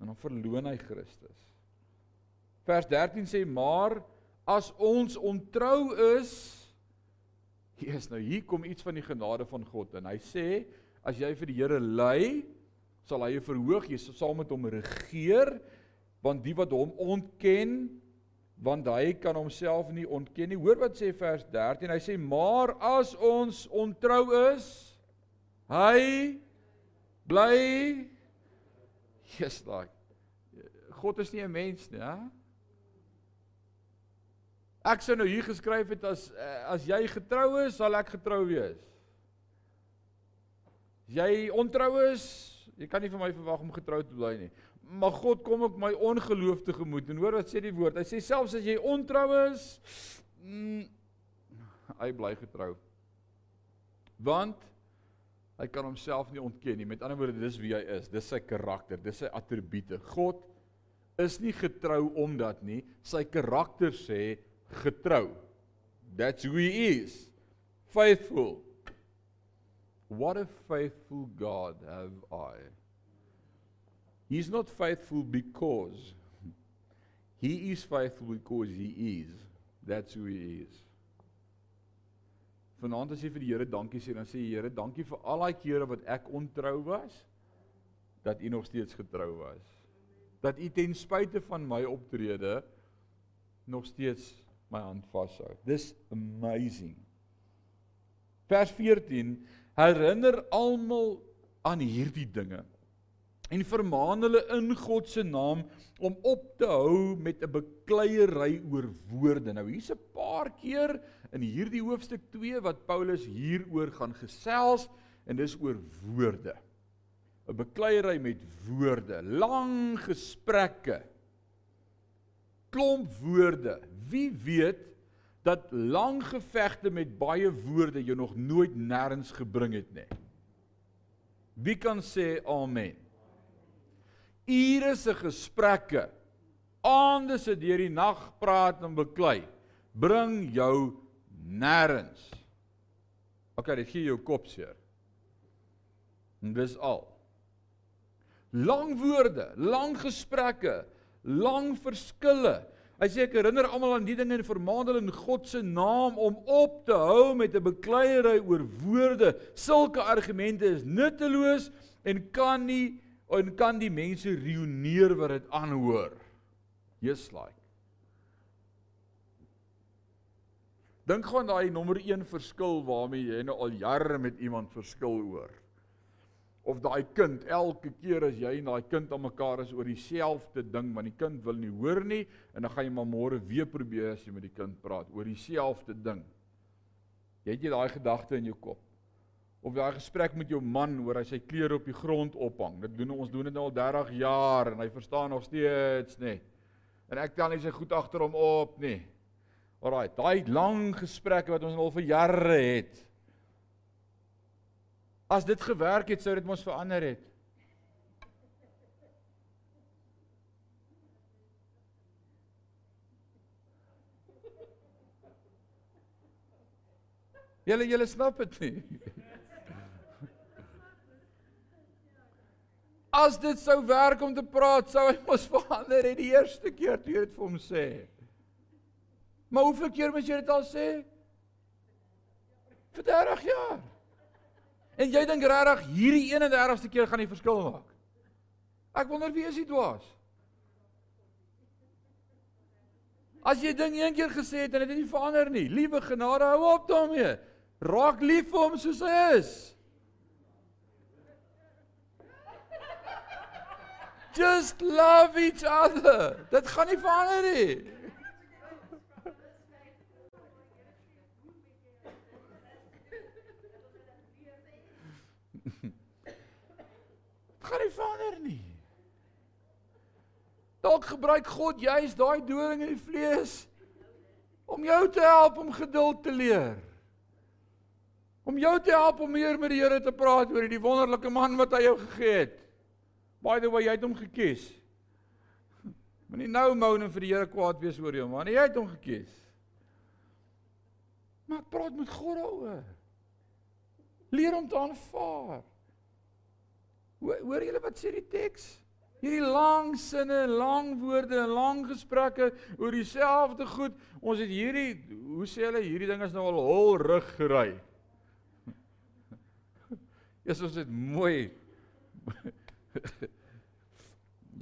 Speaker 1: En dan verloon hy Christus. Vers 13 sê maar as ons ontrou is Jesus nou hier kom iets van die genade van God en hy sê as jy vir die Here ly sal hy jou verhoog jy sal saam met hom regeer want die wat hom ontken want hy kan homself nie ontken nie. Hoor wat sê vers 13. Hy sê maar as ons ontrou is, hy bly Jesus like God is nie 'n mens nie, hè? Ek sou nou hier geskryf het as as jy getrou is, sal ek getrou wees. Jy ontrou is, jy kan nie vir my verwag om getrou te bly nie maar God kom ook my ongeloof tegemoet. En hoor wat sê die woord? Hy sê selfs as jy ontrou is, mm, hy bly getrou. Want hy kan homself nie ontken nie. Met ander woorde, dis wie hy is. Dis sy karakter, dis sy attribute. God is nie getrou omdat nie, sy karakter sê getrou. That's who he is. Faithful. What a faithful God have I. He's not faithful because he is faithful because he is. That's who he is. Vanaand as jy vir die Here dankie sê, dan sê jy Here, dankie vir al daai kere wat ek ontrou was, dat U nog steeds getrou was. Dat U ten spyte van my optrede nog steeds my hand vashou. Dis amazing. Vers 14 herinner almal aan hierdie dinge en vermaan hulle in God se naam om op te hou met 'n bekleierery oor woorde. Nou hier's 'n paar keer in hierdie hoofstuk 2 wat Paulus hieroor gaan gesels en dis oor woorde. 'n Bekleierery met woorde, lang gesprekke. Klomp woorde. Wie weet dat lang gevegte met baie woorde jou nog nooit nêrens gebring het nie. Wie kan sê amen? ure se gesprekke aande se deur die nag praat en beklei bring jou nêrens. OK, dit gee jou kop seer. En dis al. Lang woorde, lang gesprekke, lang verskille. Hy sê ek herinner almal aan die dinge en vermaan hulle in God se naam om op te hou met 'n bekleierery oor woorde. Sulke argumente is nutteloos en kan nie en kan die mense reoneer wat dit aanhoor. Just like. Dink gou aan daai nommer 1 verskil waarmee jy nou al jare met iemand verskil oor. Of daai kind elke keer as jy en daai kind aan mekaar is oor dieselfde ding, want die kind wil nie hoor nie en dan gaan jy maar môre weer probeer as jy met die kind praat oor dieselfde ding. Jy het jy daai gedagte in jou kop of daai gesprek met jou man oor hy sy klere op die grond ophang. Dit doen ons doen dit nou al 30 jaar en hy verstaan nog steeds nê. En ek tel nie sy goed agter hom op nie. Alraai, daai lang gesprekke wat ons al vir jare het. As dit gewerk het, sou dit mos verander het. Julle julle snap dit nie. As dit sou werk om te praat, sou hy mos verander het die eerste keer toe jy dit vir hom sê. Maar hoeveel keer moet jy dit al sê? Vir 30 jaar. En jy dink regtig hierdie 31ste keer gaan die verskil maak? Ek wonder wie is dit dwaas? As jy ding een keer gesê het en dit het nie verander nie, liewe genade, hou op daarmee. Raak lief vir hom soos hy is. Just love each other. Dit gaan nie verander nie. Gaan nie verander nie. Dalk gebruik God juist daai doring in die vlees om jou te help om geduld te leer. Om jou te help om meer met die Here te praat oor die wonderlike man wat hy jou gegee het. By the way, jy het hom gekies. Moenie nou moan en vir die Here kwaad wees oor jou man. Jy het hom gekies. Maar praat met God daaroor. Leer om te aanvaar. Hoor julle wat sê die teks? Hierdie lang sinne, lang woorde en lang gesprekke oor dieselfde goed. Ons het hierdie, hoe sê hulle, hierdie ding is nou al hol rug gery. Ja, ons het mooi.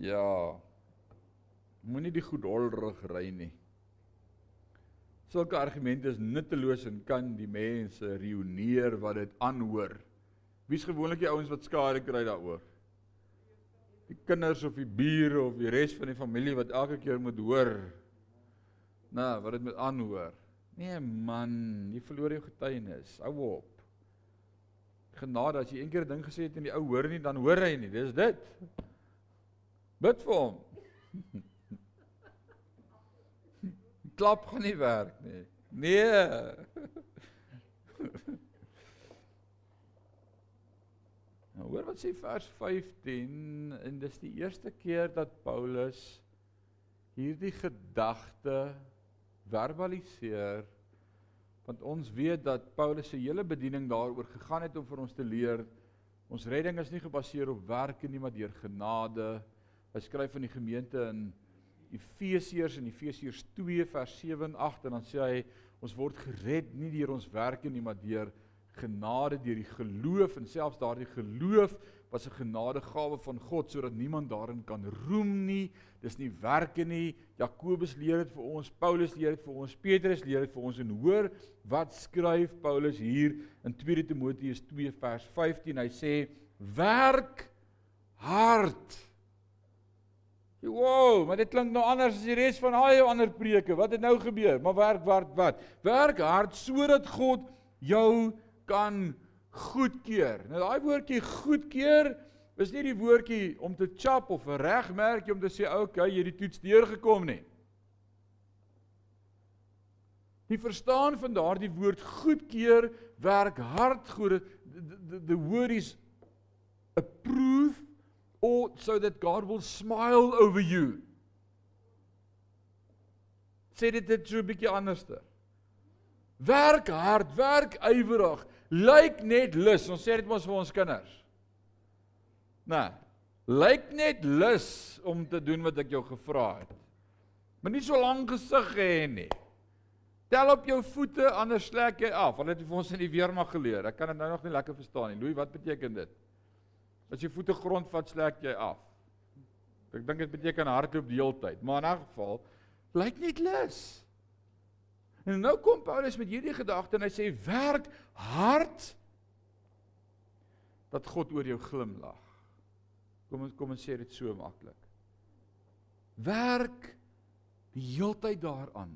Speaker 1: ja. Moenie die goed hol rug ry nie. Sulke argumente is nutteloos en kan die mense reoneer wat dit aanhoor. Wie's gewoonlik die ouens wat skade kry daaroor? Die kinders of die bure of die res van die familie wat elke keer moet hoor. Nou, wat dit moet aanhoor. Nee man, jy verloor jou getuienis. Hou op. Genade as jy een keer 'n ding gesê het en die ou hoor nie, dan hoor hy nie. Dis dit. Bid vir hom. klap gaan nie werk nie. Nee. Nou hoor wat sê vers 15 en dis die eerste keer dat Paulus hierdie gedagte verbaliseer want ons weet dat Paulus se hele bediening daaroor gegaan het om vir ons te leer ons redding is nie gebaseer op werke nie maar deur genade. Hy skryf aan die gemeente in Efesiërs in Efesiërs 2 vers 7 en 8 en dan sê hy ons word gered nie deur ons werke nie maar deur genade deur die geloof en selfs daardie geloof was 'n genadegawe van God sodat niemand daarin kan roem nie. Dis nie werke nie. Jakobus leer dit vir ons, Paulus leer dit vir ons, Petrus leer dit vir ons en hoor wat skryf Paulus hier in 2 Timoteus 2 vers 15. Hy sê werk hard Wow, maar dit klink nou anders as die res van al jou ander preke. Wat het nou gebeur? Maar werk hard wat? Werk hard sodat God jou kan goedkeur. Nou daai woordjie goedkeur is nie die woordjie om te chap of 'n regmerkie om te sê okay, jy het die toets deurgekom nie. Die verstaan van daardie woord goedkeur, werk hard goed. The, the, the word is approve or so that God will smile over you. Sê dit dit so 'n bietjie anderste. Werk hard, werk ywerig, lyk net lus. Ons sê dit mos vir ons kinders. Nee. Lyk net lus om te doen wat ek jou gevra het. Maar nie so lank gesig hê nie. Tel op jou voete anders slek jy af. Hulle het vir ons in die weermag geleer. Ek kan dit nou nog nie lekker verstaan nie. Louis, wat beteken dit? As jy voete grond vat, slek jy af. Ek dink dit beteken hardloop die hele tyd, maar in 'n geval lyk net lus. En nou kom Paulus met hierdie gedagte en hy sê werk hard dat God oor jou glimlag. Kom ons kom ons sê dit so maklik. Werk die heeltyd daaraan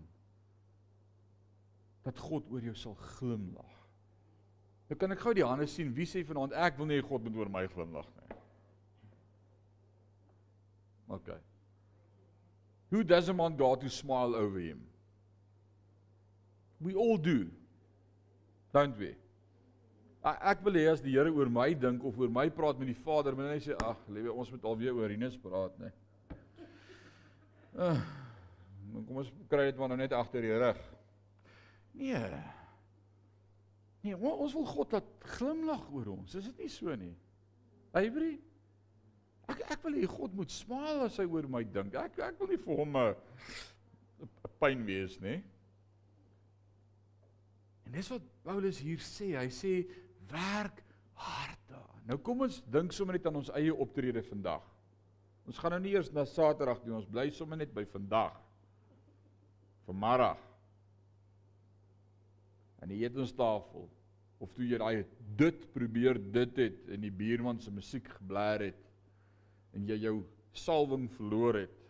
Speaker 1: dat God oor jou sal glimlag. Nou kan ek gou die hande sien. Wie sê vanaand ek wil nie God moet oor my glimlag nie. OK. Who doesn't want God to smile over him? We all do. Don't we? Ek wil hê as die Here oor my dink of oor my praat met die Vader, moet hy sê ag, liewe ons moet alweer oor Rinus praat, nê. Uh, kom ons kry dit maar nou net agter die rug. Nee. Nee, ons wil God laat glimlag oor ons. Is dit nie so nie? Avery? Ek ek wil hê God moet smile as hy oor my dink. Ek ek wil nie vir hom 'n pyn wees nie. En dis wat Paulus hier sê. Hy sê werk hard daar. Nou kom ons dink sommer net aan ons eie optrede vandag. Ons gaan nou nie eers na Saterdag doen. Ons bly sommer net by vandag. Vanmiddag. Aan die etenstafel of toe jy daai dit probeer dit het en die buurman se musiek geblaar het en jy jou salwing verloor het.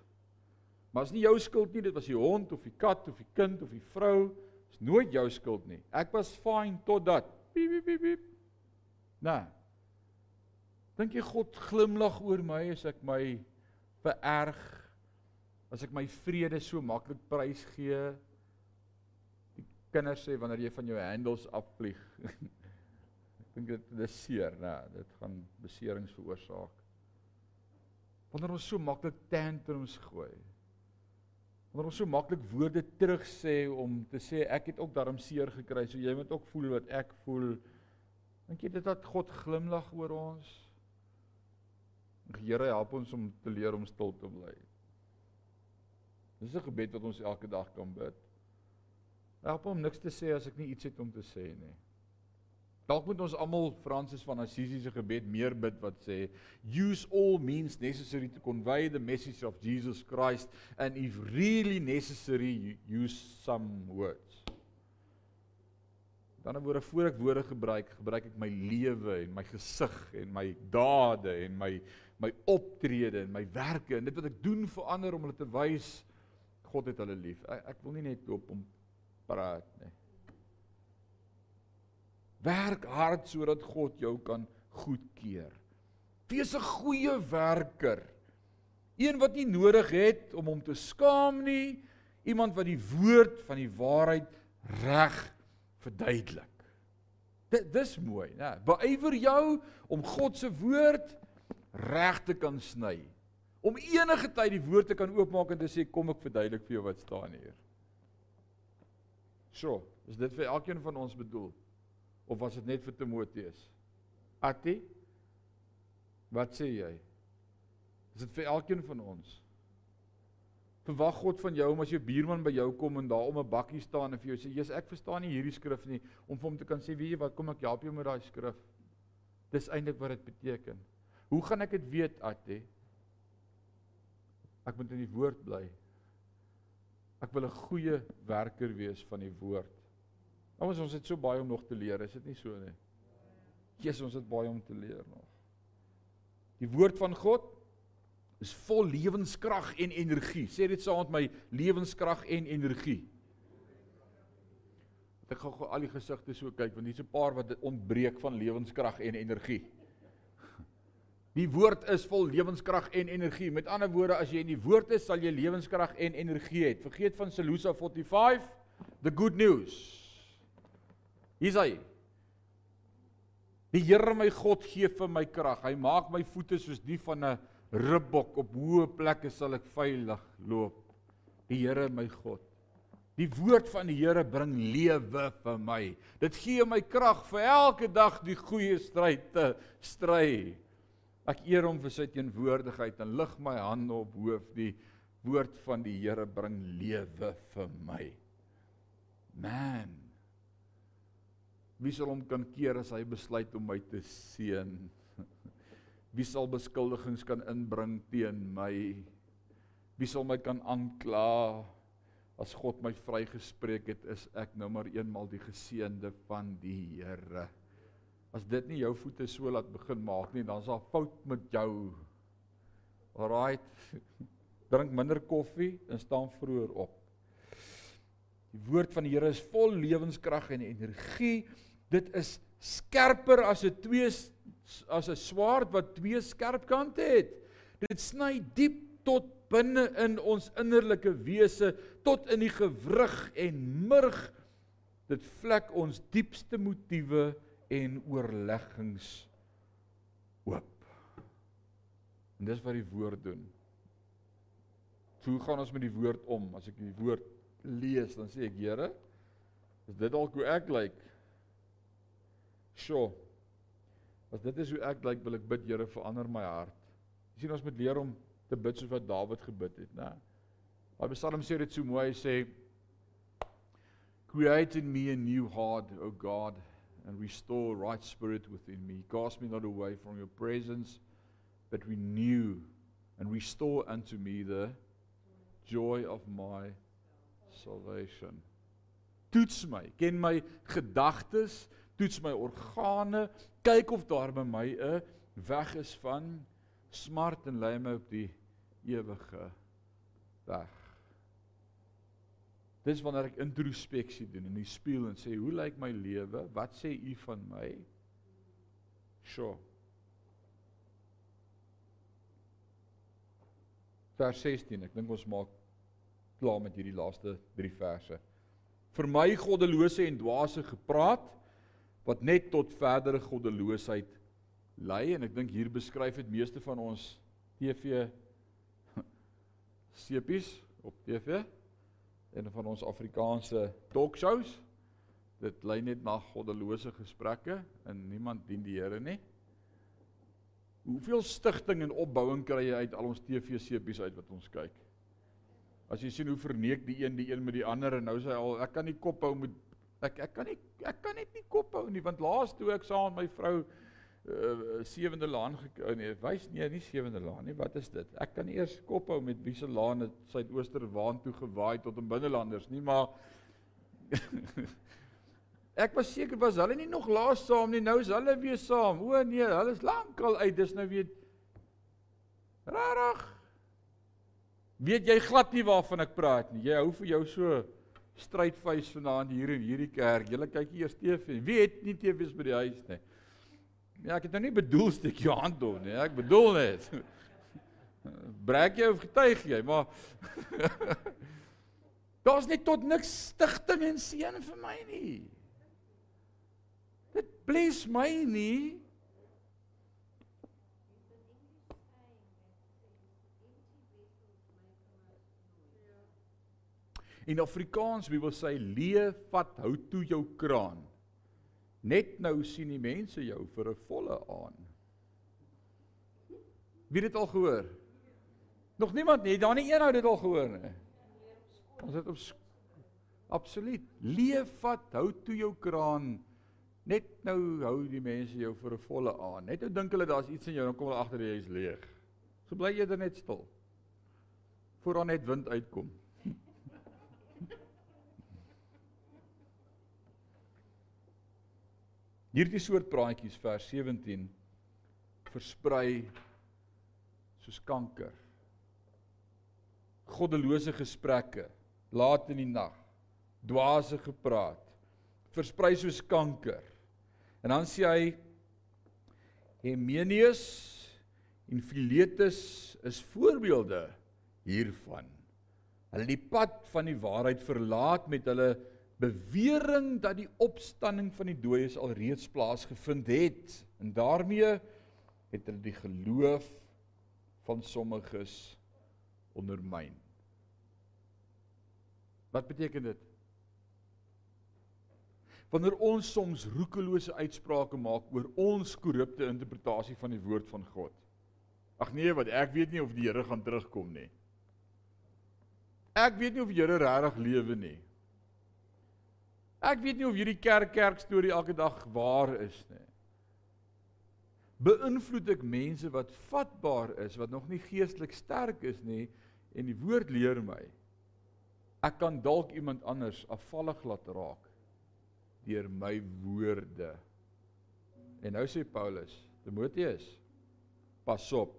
Speaker 1: Maar is nie jou skuld nie, dit was die hond of die kat of die kind of die vrou. Is nooit jou skuld nie. Ek was fine tot dat. Piep piep piep. piep. Nou. Dink jy God glimlag oor my as ek my vererg? As ek my vrede so maklik prys gee? kinders sê wanneer jy van jou handles afvlieg. ek dink dit is seer, né? Nou, dit gaan beserings veroorsaak. Wanneer ons so maklik tantrums gooi. Wanneer ons so maklik woorde terugsê om te sê ek het ook daarom seer gekry, so jy moet ook voel wat ek voel. Dink jy dit dat God glimlag oor ons? Die Here help ons om te leer om stil te bly. Dis 'n gebed wat ons elke dag kan bid. Help om niks te sê as ek nie iets het om te sê nie. Dalk moet ons almal Fransis van Assisi se gebed meer bid wat sê use all means necessary to convey the message of Jesus Christ and if really necessary use some words. Dan word voor ek woorde gebruik, gebruik ek my lewe en my gesig en my dade en my my optrede en my werke en dit wat ek doen vir ander om hulle te wys God het hulle lief. Ek, ek wil nie net op hom praat nie. Werk hard sodat God jou kan goedkeur. Wees 'n goeie werker. Een wat nie nodig het om hom te skaam nie, iemand wat die woord van die waarheid reg verduidelik. Dit dis mooi, né? Beywer jou om God se woord reg te kan sny. Om enige tyd die woord te kan oopmaak en te sê kom ek verduidelik vir jou wat staan hier. So, is dit vir elkeen van ons bedoel? Of was dit net vir Timoteus? Atti? Wat sê jy? Is dit vir elkeen van ons? Verwag God van jou om as jou buurman by jou kom en daar om 'n bakkie staan en vir jou sê, "Jesus, ek verstaan nie hierdie skrif nie," om vir hom te kan sê, "Wie jy wat kom ek help jou met daai skrif?" Dis eintlik wat dit beteken. Hoe gaan ek dit weet, Atti? Ek moet in die woord bly. Ek wil 'n goeie werker wees van die woord. Ons ons het so baie om nog te leer, is dit nie so nie? Jesus, ons het baie om te leer nog. Die woord van God is vol lewenskrag en energie. Sê dit saam met my, lewenskrag en energie. Ek gaan gou al die gesigte so kyk want hier's 'n paar wat ontbreek van lewenskrag en energie. Die woord is vol lewenskrag en energie. Met ander woorde, as jy in die woord is, sal jy lewenskrag en energie hê. Vergeet van Selusa 45, the good news. Hier's hy. Die Here my God gee vir my krag. Hy maak my voete soos die van 'n ribbok op hoë plekke sal ek veilig loop. Die Here my God. Die woord van die Here bring lewe vir my. Dit gee my krag vir elke dag die goeie stryd te stry. Ek eer hom vir sy teenwoordigheid en lig my hande op hoof. Die woord van die Here bring lewe vir my. Man Wie sal hom kan keer as hy besluit om my te seën? Wie sal beskuldigings kan inbring teen my? Wie sal my kan aankla? As God my vrygespreek het, is ek nou maar eenmal die geseënde van die Here. As dit nie jou voete so laat begin maak nie, dan's daar fout met jou. Alraight. Drink minder koffie en staan vroeër op. Die woord van die Here is vol lewenskrag en energie. Dit is skerper as 'n twee as 'n swaard wat twee skerp kante het. Dit sny diep tot binne in ons innerlike wese, tot in die gewrig en murg. Dit vlek ons diepste motiewe en oorleggings oop. En dis wat die woord doen. Hoe gaan ons met die woord om? As ek die woord lees, dan sê ek, Here, is dit dalk hoe ek lyk? Like? Sjoe. As dit is hoe ek lyk, wil ek bid Here verander my hart. Jy sien ons moet leer om te bid soos wat Dawid gebid het, né? Maar Psalm sê dit so mooi, hy sê Create in me a new heart, O God, and restore right spirit within me. Cast me not away from your presence, but renew and restore unto me the joy of my salvation. Toets my, ken my gedagtes, toets my organe, kyk of daar by my 'n weg is van smart en lei my op die ewige weg. Dis wanneer ek introspeksie doen in die spieël en sê, "Hoe lyk my lewe? Wat sê U van my?" Sjoe. Vers 16. Ek dink ons maak klaar met hierdie laaste 3 verse. Vir my goddelose en dwaase gepraat wat net tot verdere goddeloosheid lei en ek dink hier beskryf dit meeste van ons TV sepies op TV een van ons Afrikaanse talkshows. Dit lei net na goddelose gesprekke en niemand dien die Here nie. Hoeveel stigting en opbouing kry jy uit al ons TV-seepies uit wat ons kyk? As jy sien hoe verneek die een die een met die ander en nou sê hy al ek kan nie kop hou met ek ek kan nie ek kan net nie kop hou nie want laas toe ek saam met my vrou uh, sewende laan gekou nee wys nee nie sewende laan nie wat is dit ek kan eers kop hou met wie se laan het suidooster waan toe gewaai tot in binnelanders nie maar Ek was seker was hulle nie nog laas saam nie, nou is hulle weer saam. O nee, hulle is lankal uit. Dis nou weer rarig. Weet jy glad nie waarvan ek praat nie. Jy hou vir jou so strydfees vanaand hier in hierdie kerk. Julle kyk eers TV. Wie het nie TV's by die huis nie? Ja, ek het nou nie bedoel steek jou hand op nie. Ek bedoel net. Breek jy of getuig jy, maar Daar's net tot niks stigting en seën vir my nie. Dit bless my nie. In Afrikaans wil sê leef vat hou toe jou kraan. Net nou sien die mense jou vir 'n volle aan. Wie het dit al gehoor? Nog niemand nie, daar nie een ou dit al gehoor nie. Ons het op Absoluut. Leef vat hou toe jou kraan. Net nou hou die mense jou vir 'n volle aan. Net nou dink hulle daar's iets in jou, dan kom hulle agter jy is leeg. So bly eerder net stil. Voordat net wind uitkom. Hierdie soort praatjies vers 17 versprei soos kanker. Goddelose gesprekke laat in die nag, dwaase gepraat, versprei soos kanker. En dan sê hy Hemenius en Philetus is voorbeelde hiervan. Hulle die pad van die waarheid verlaat met hulle bewering dat die opstanding van die dooies alreeds plaasgevind het en daarmee het hulle die geloof van sommiges ondermyn. Wat beteken dit? Wanneer ons soms roekelose uitsprake maak oor ons korrupte interpretasie van die woord van God. Ag nee, wat ek weet nie of die Here gaan terugkom nie. Ek weet nie of die Here regtig lewe nie. Ek weet nie of hierdie kerk kerk storie elke dag waar is nie. Beïnvloed ek mense wat vatbaar is, wat nog nie geestelik sterk is nie en die woord leer my. Ek kan dalk iemand anders afvallig laat raak deur my woorde. En nou sê Paulus, Timoteus, pas op.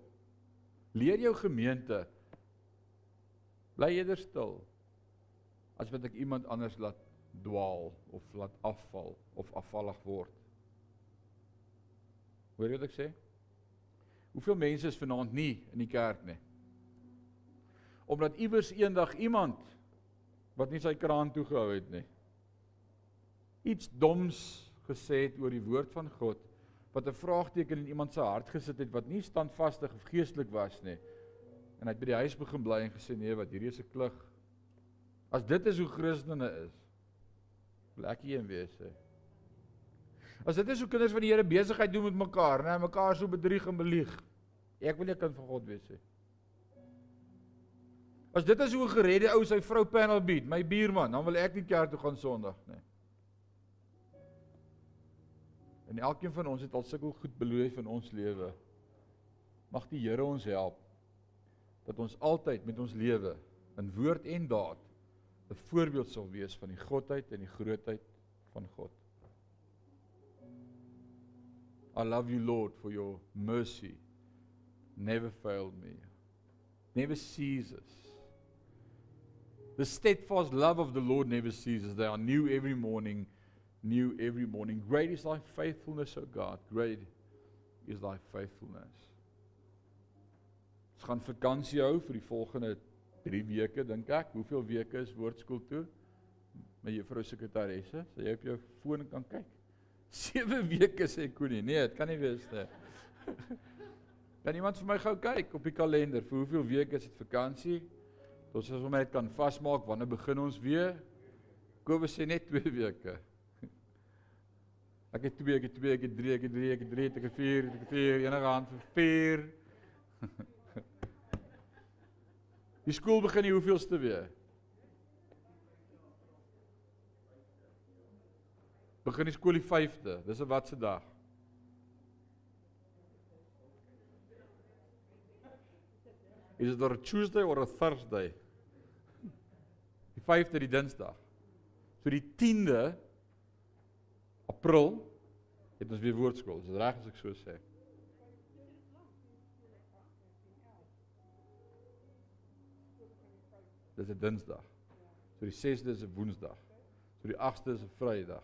Speaker 1: Leer jou gemeente bly eerder stil as wat ek iemand anders laat dwaal of laat afval of afvallig word. Hoor jy wat ek sê? Hoeveel mense is vanaand nie in die kerk nie? Omdat iewers eendag iemand wat nie sy kraan toegehou het nie iets doms gesê het oor die woord van God wat 'n vraagteken in iemand se hart gesit het wat nie standvastig of geestelik was nie. En hy het by die huis begin bly en gesê nee, wat hierdie is 'n klug. As dit is hoe Christene is, Lekker een wees hè. As dit is hoe kinders van die Here besigheid doen met mekaar, né, mekaar so bedrieg en belieg. Ek wil 'n kind van God wees hè. As dit is hoe 'n geredde ou sy vrou panel bied, my buurman, dan wil ek nie kerk toe gaan Sondag nie. En elkeen van ons het al sulke goed beleef in ons lewe. Mag die Here ons help dat ons altyd met ons lewe in woord en daad 'n voorbeeld sal wees van die godheid en die grootheid van God. I love you Lord for your mercy never failed me. Never ceases. The steadfast love of the Lord never ceases. They are new every morning, new every morning. Great is thy faithfulness, O God. Great is thy faithfulness. Ons gaan vakansie hou vir die volgende 3 weke dink ek. Hoeveel weke is woordskool toe? My juffrou sekretaresse, sê jy op jou foon kan kyk. 7 weke sê Koenie. Nee, dit kan nie wees nie. kan iemand vir my gou kyk op die kalender vir hoeveel weke is dit vakansie? Tot as ons net kan vasmaak wanneer begin ons weer? Kobus sê net 2 weke. Ek het 2, ek het 2, ek het 3, ek het 3, ek het 3, ek het 4, ek het 4, enige hand vir 4. Die skool begin die hoeveelste weer? Begin die skool die 5de. Dis 'n watse dag? Is dit 'n Tuesday of 'n Thursday? Die 5de die Dinsdag. So die 10de April het ons weer woordskool. Is dit reg as ek so sê? Dis 'n Dinsdag. So die 6de is 'n Woensdag. So die 8de is 'n Vrydag.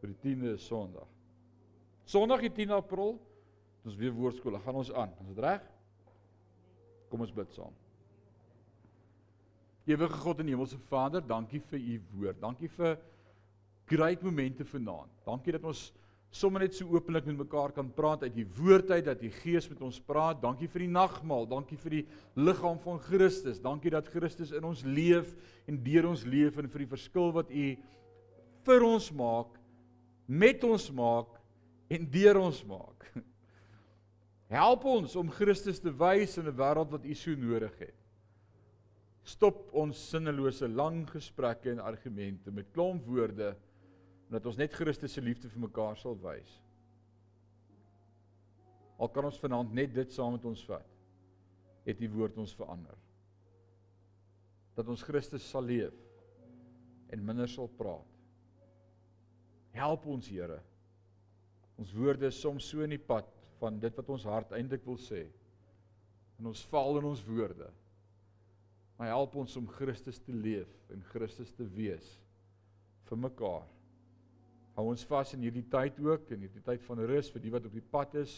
Speaker 1: So die 10de is Sondag. Sondag die 10 April, ons weer woordskool. Gaan ons aan. Is dit reg? Kom ons bid saam. Ewige God en Hemelse Vader, dankie vir u woord. Dankie vir great momente vanaand. Dankie dat ons sommer net so openlik met mekaar kan praat uit die woord uit dat die Gees met ons praat. Dankie vir die nagmaal, dankie vir die liggaam van Christus. Dankie dat Christus in ons leef en deur ons leef en vir die verskil wat u vir ons maak, met ons maak en deur ons maak. Help ons om Christus te wys in 'n wêreld wat u so nodig het. Stop ons sinnelose lang gesprekke en argumente met klomp woorde en dat ons net Christus se liefde vir mekaar sal wys. Al kan ons vanaand net dit saam met ons vat, het die woord ons verander. Dat ons Christus sal leef en minder sal praat. Help ons Here. Ons woorde is soms so in die pad van dit wat ons hart eintlik wil sê. En ons val in ons woorde. Maar help ons om Christus te leef en Christus te wees vir mekaar. Hou ons vas in hierdie tyd ook in hierdie tyd van rus vir die wat op die pad is.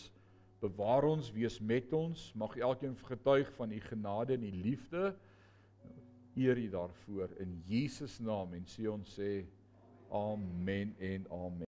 Speaker 1: Bewaar ons, wees met ons. Mag elkeen getuig van u genade en u liefde. Eer u daarvoor in Jesus naam en sê ons sê amen en amen.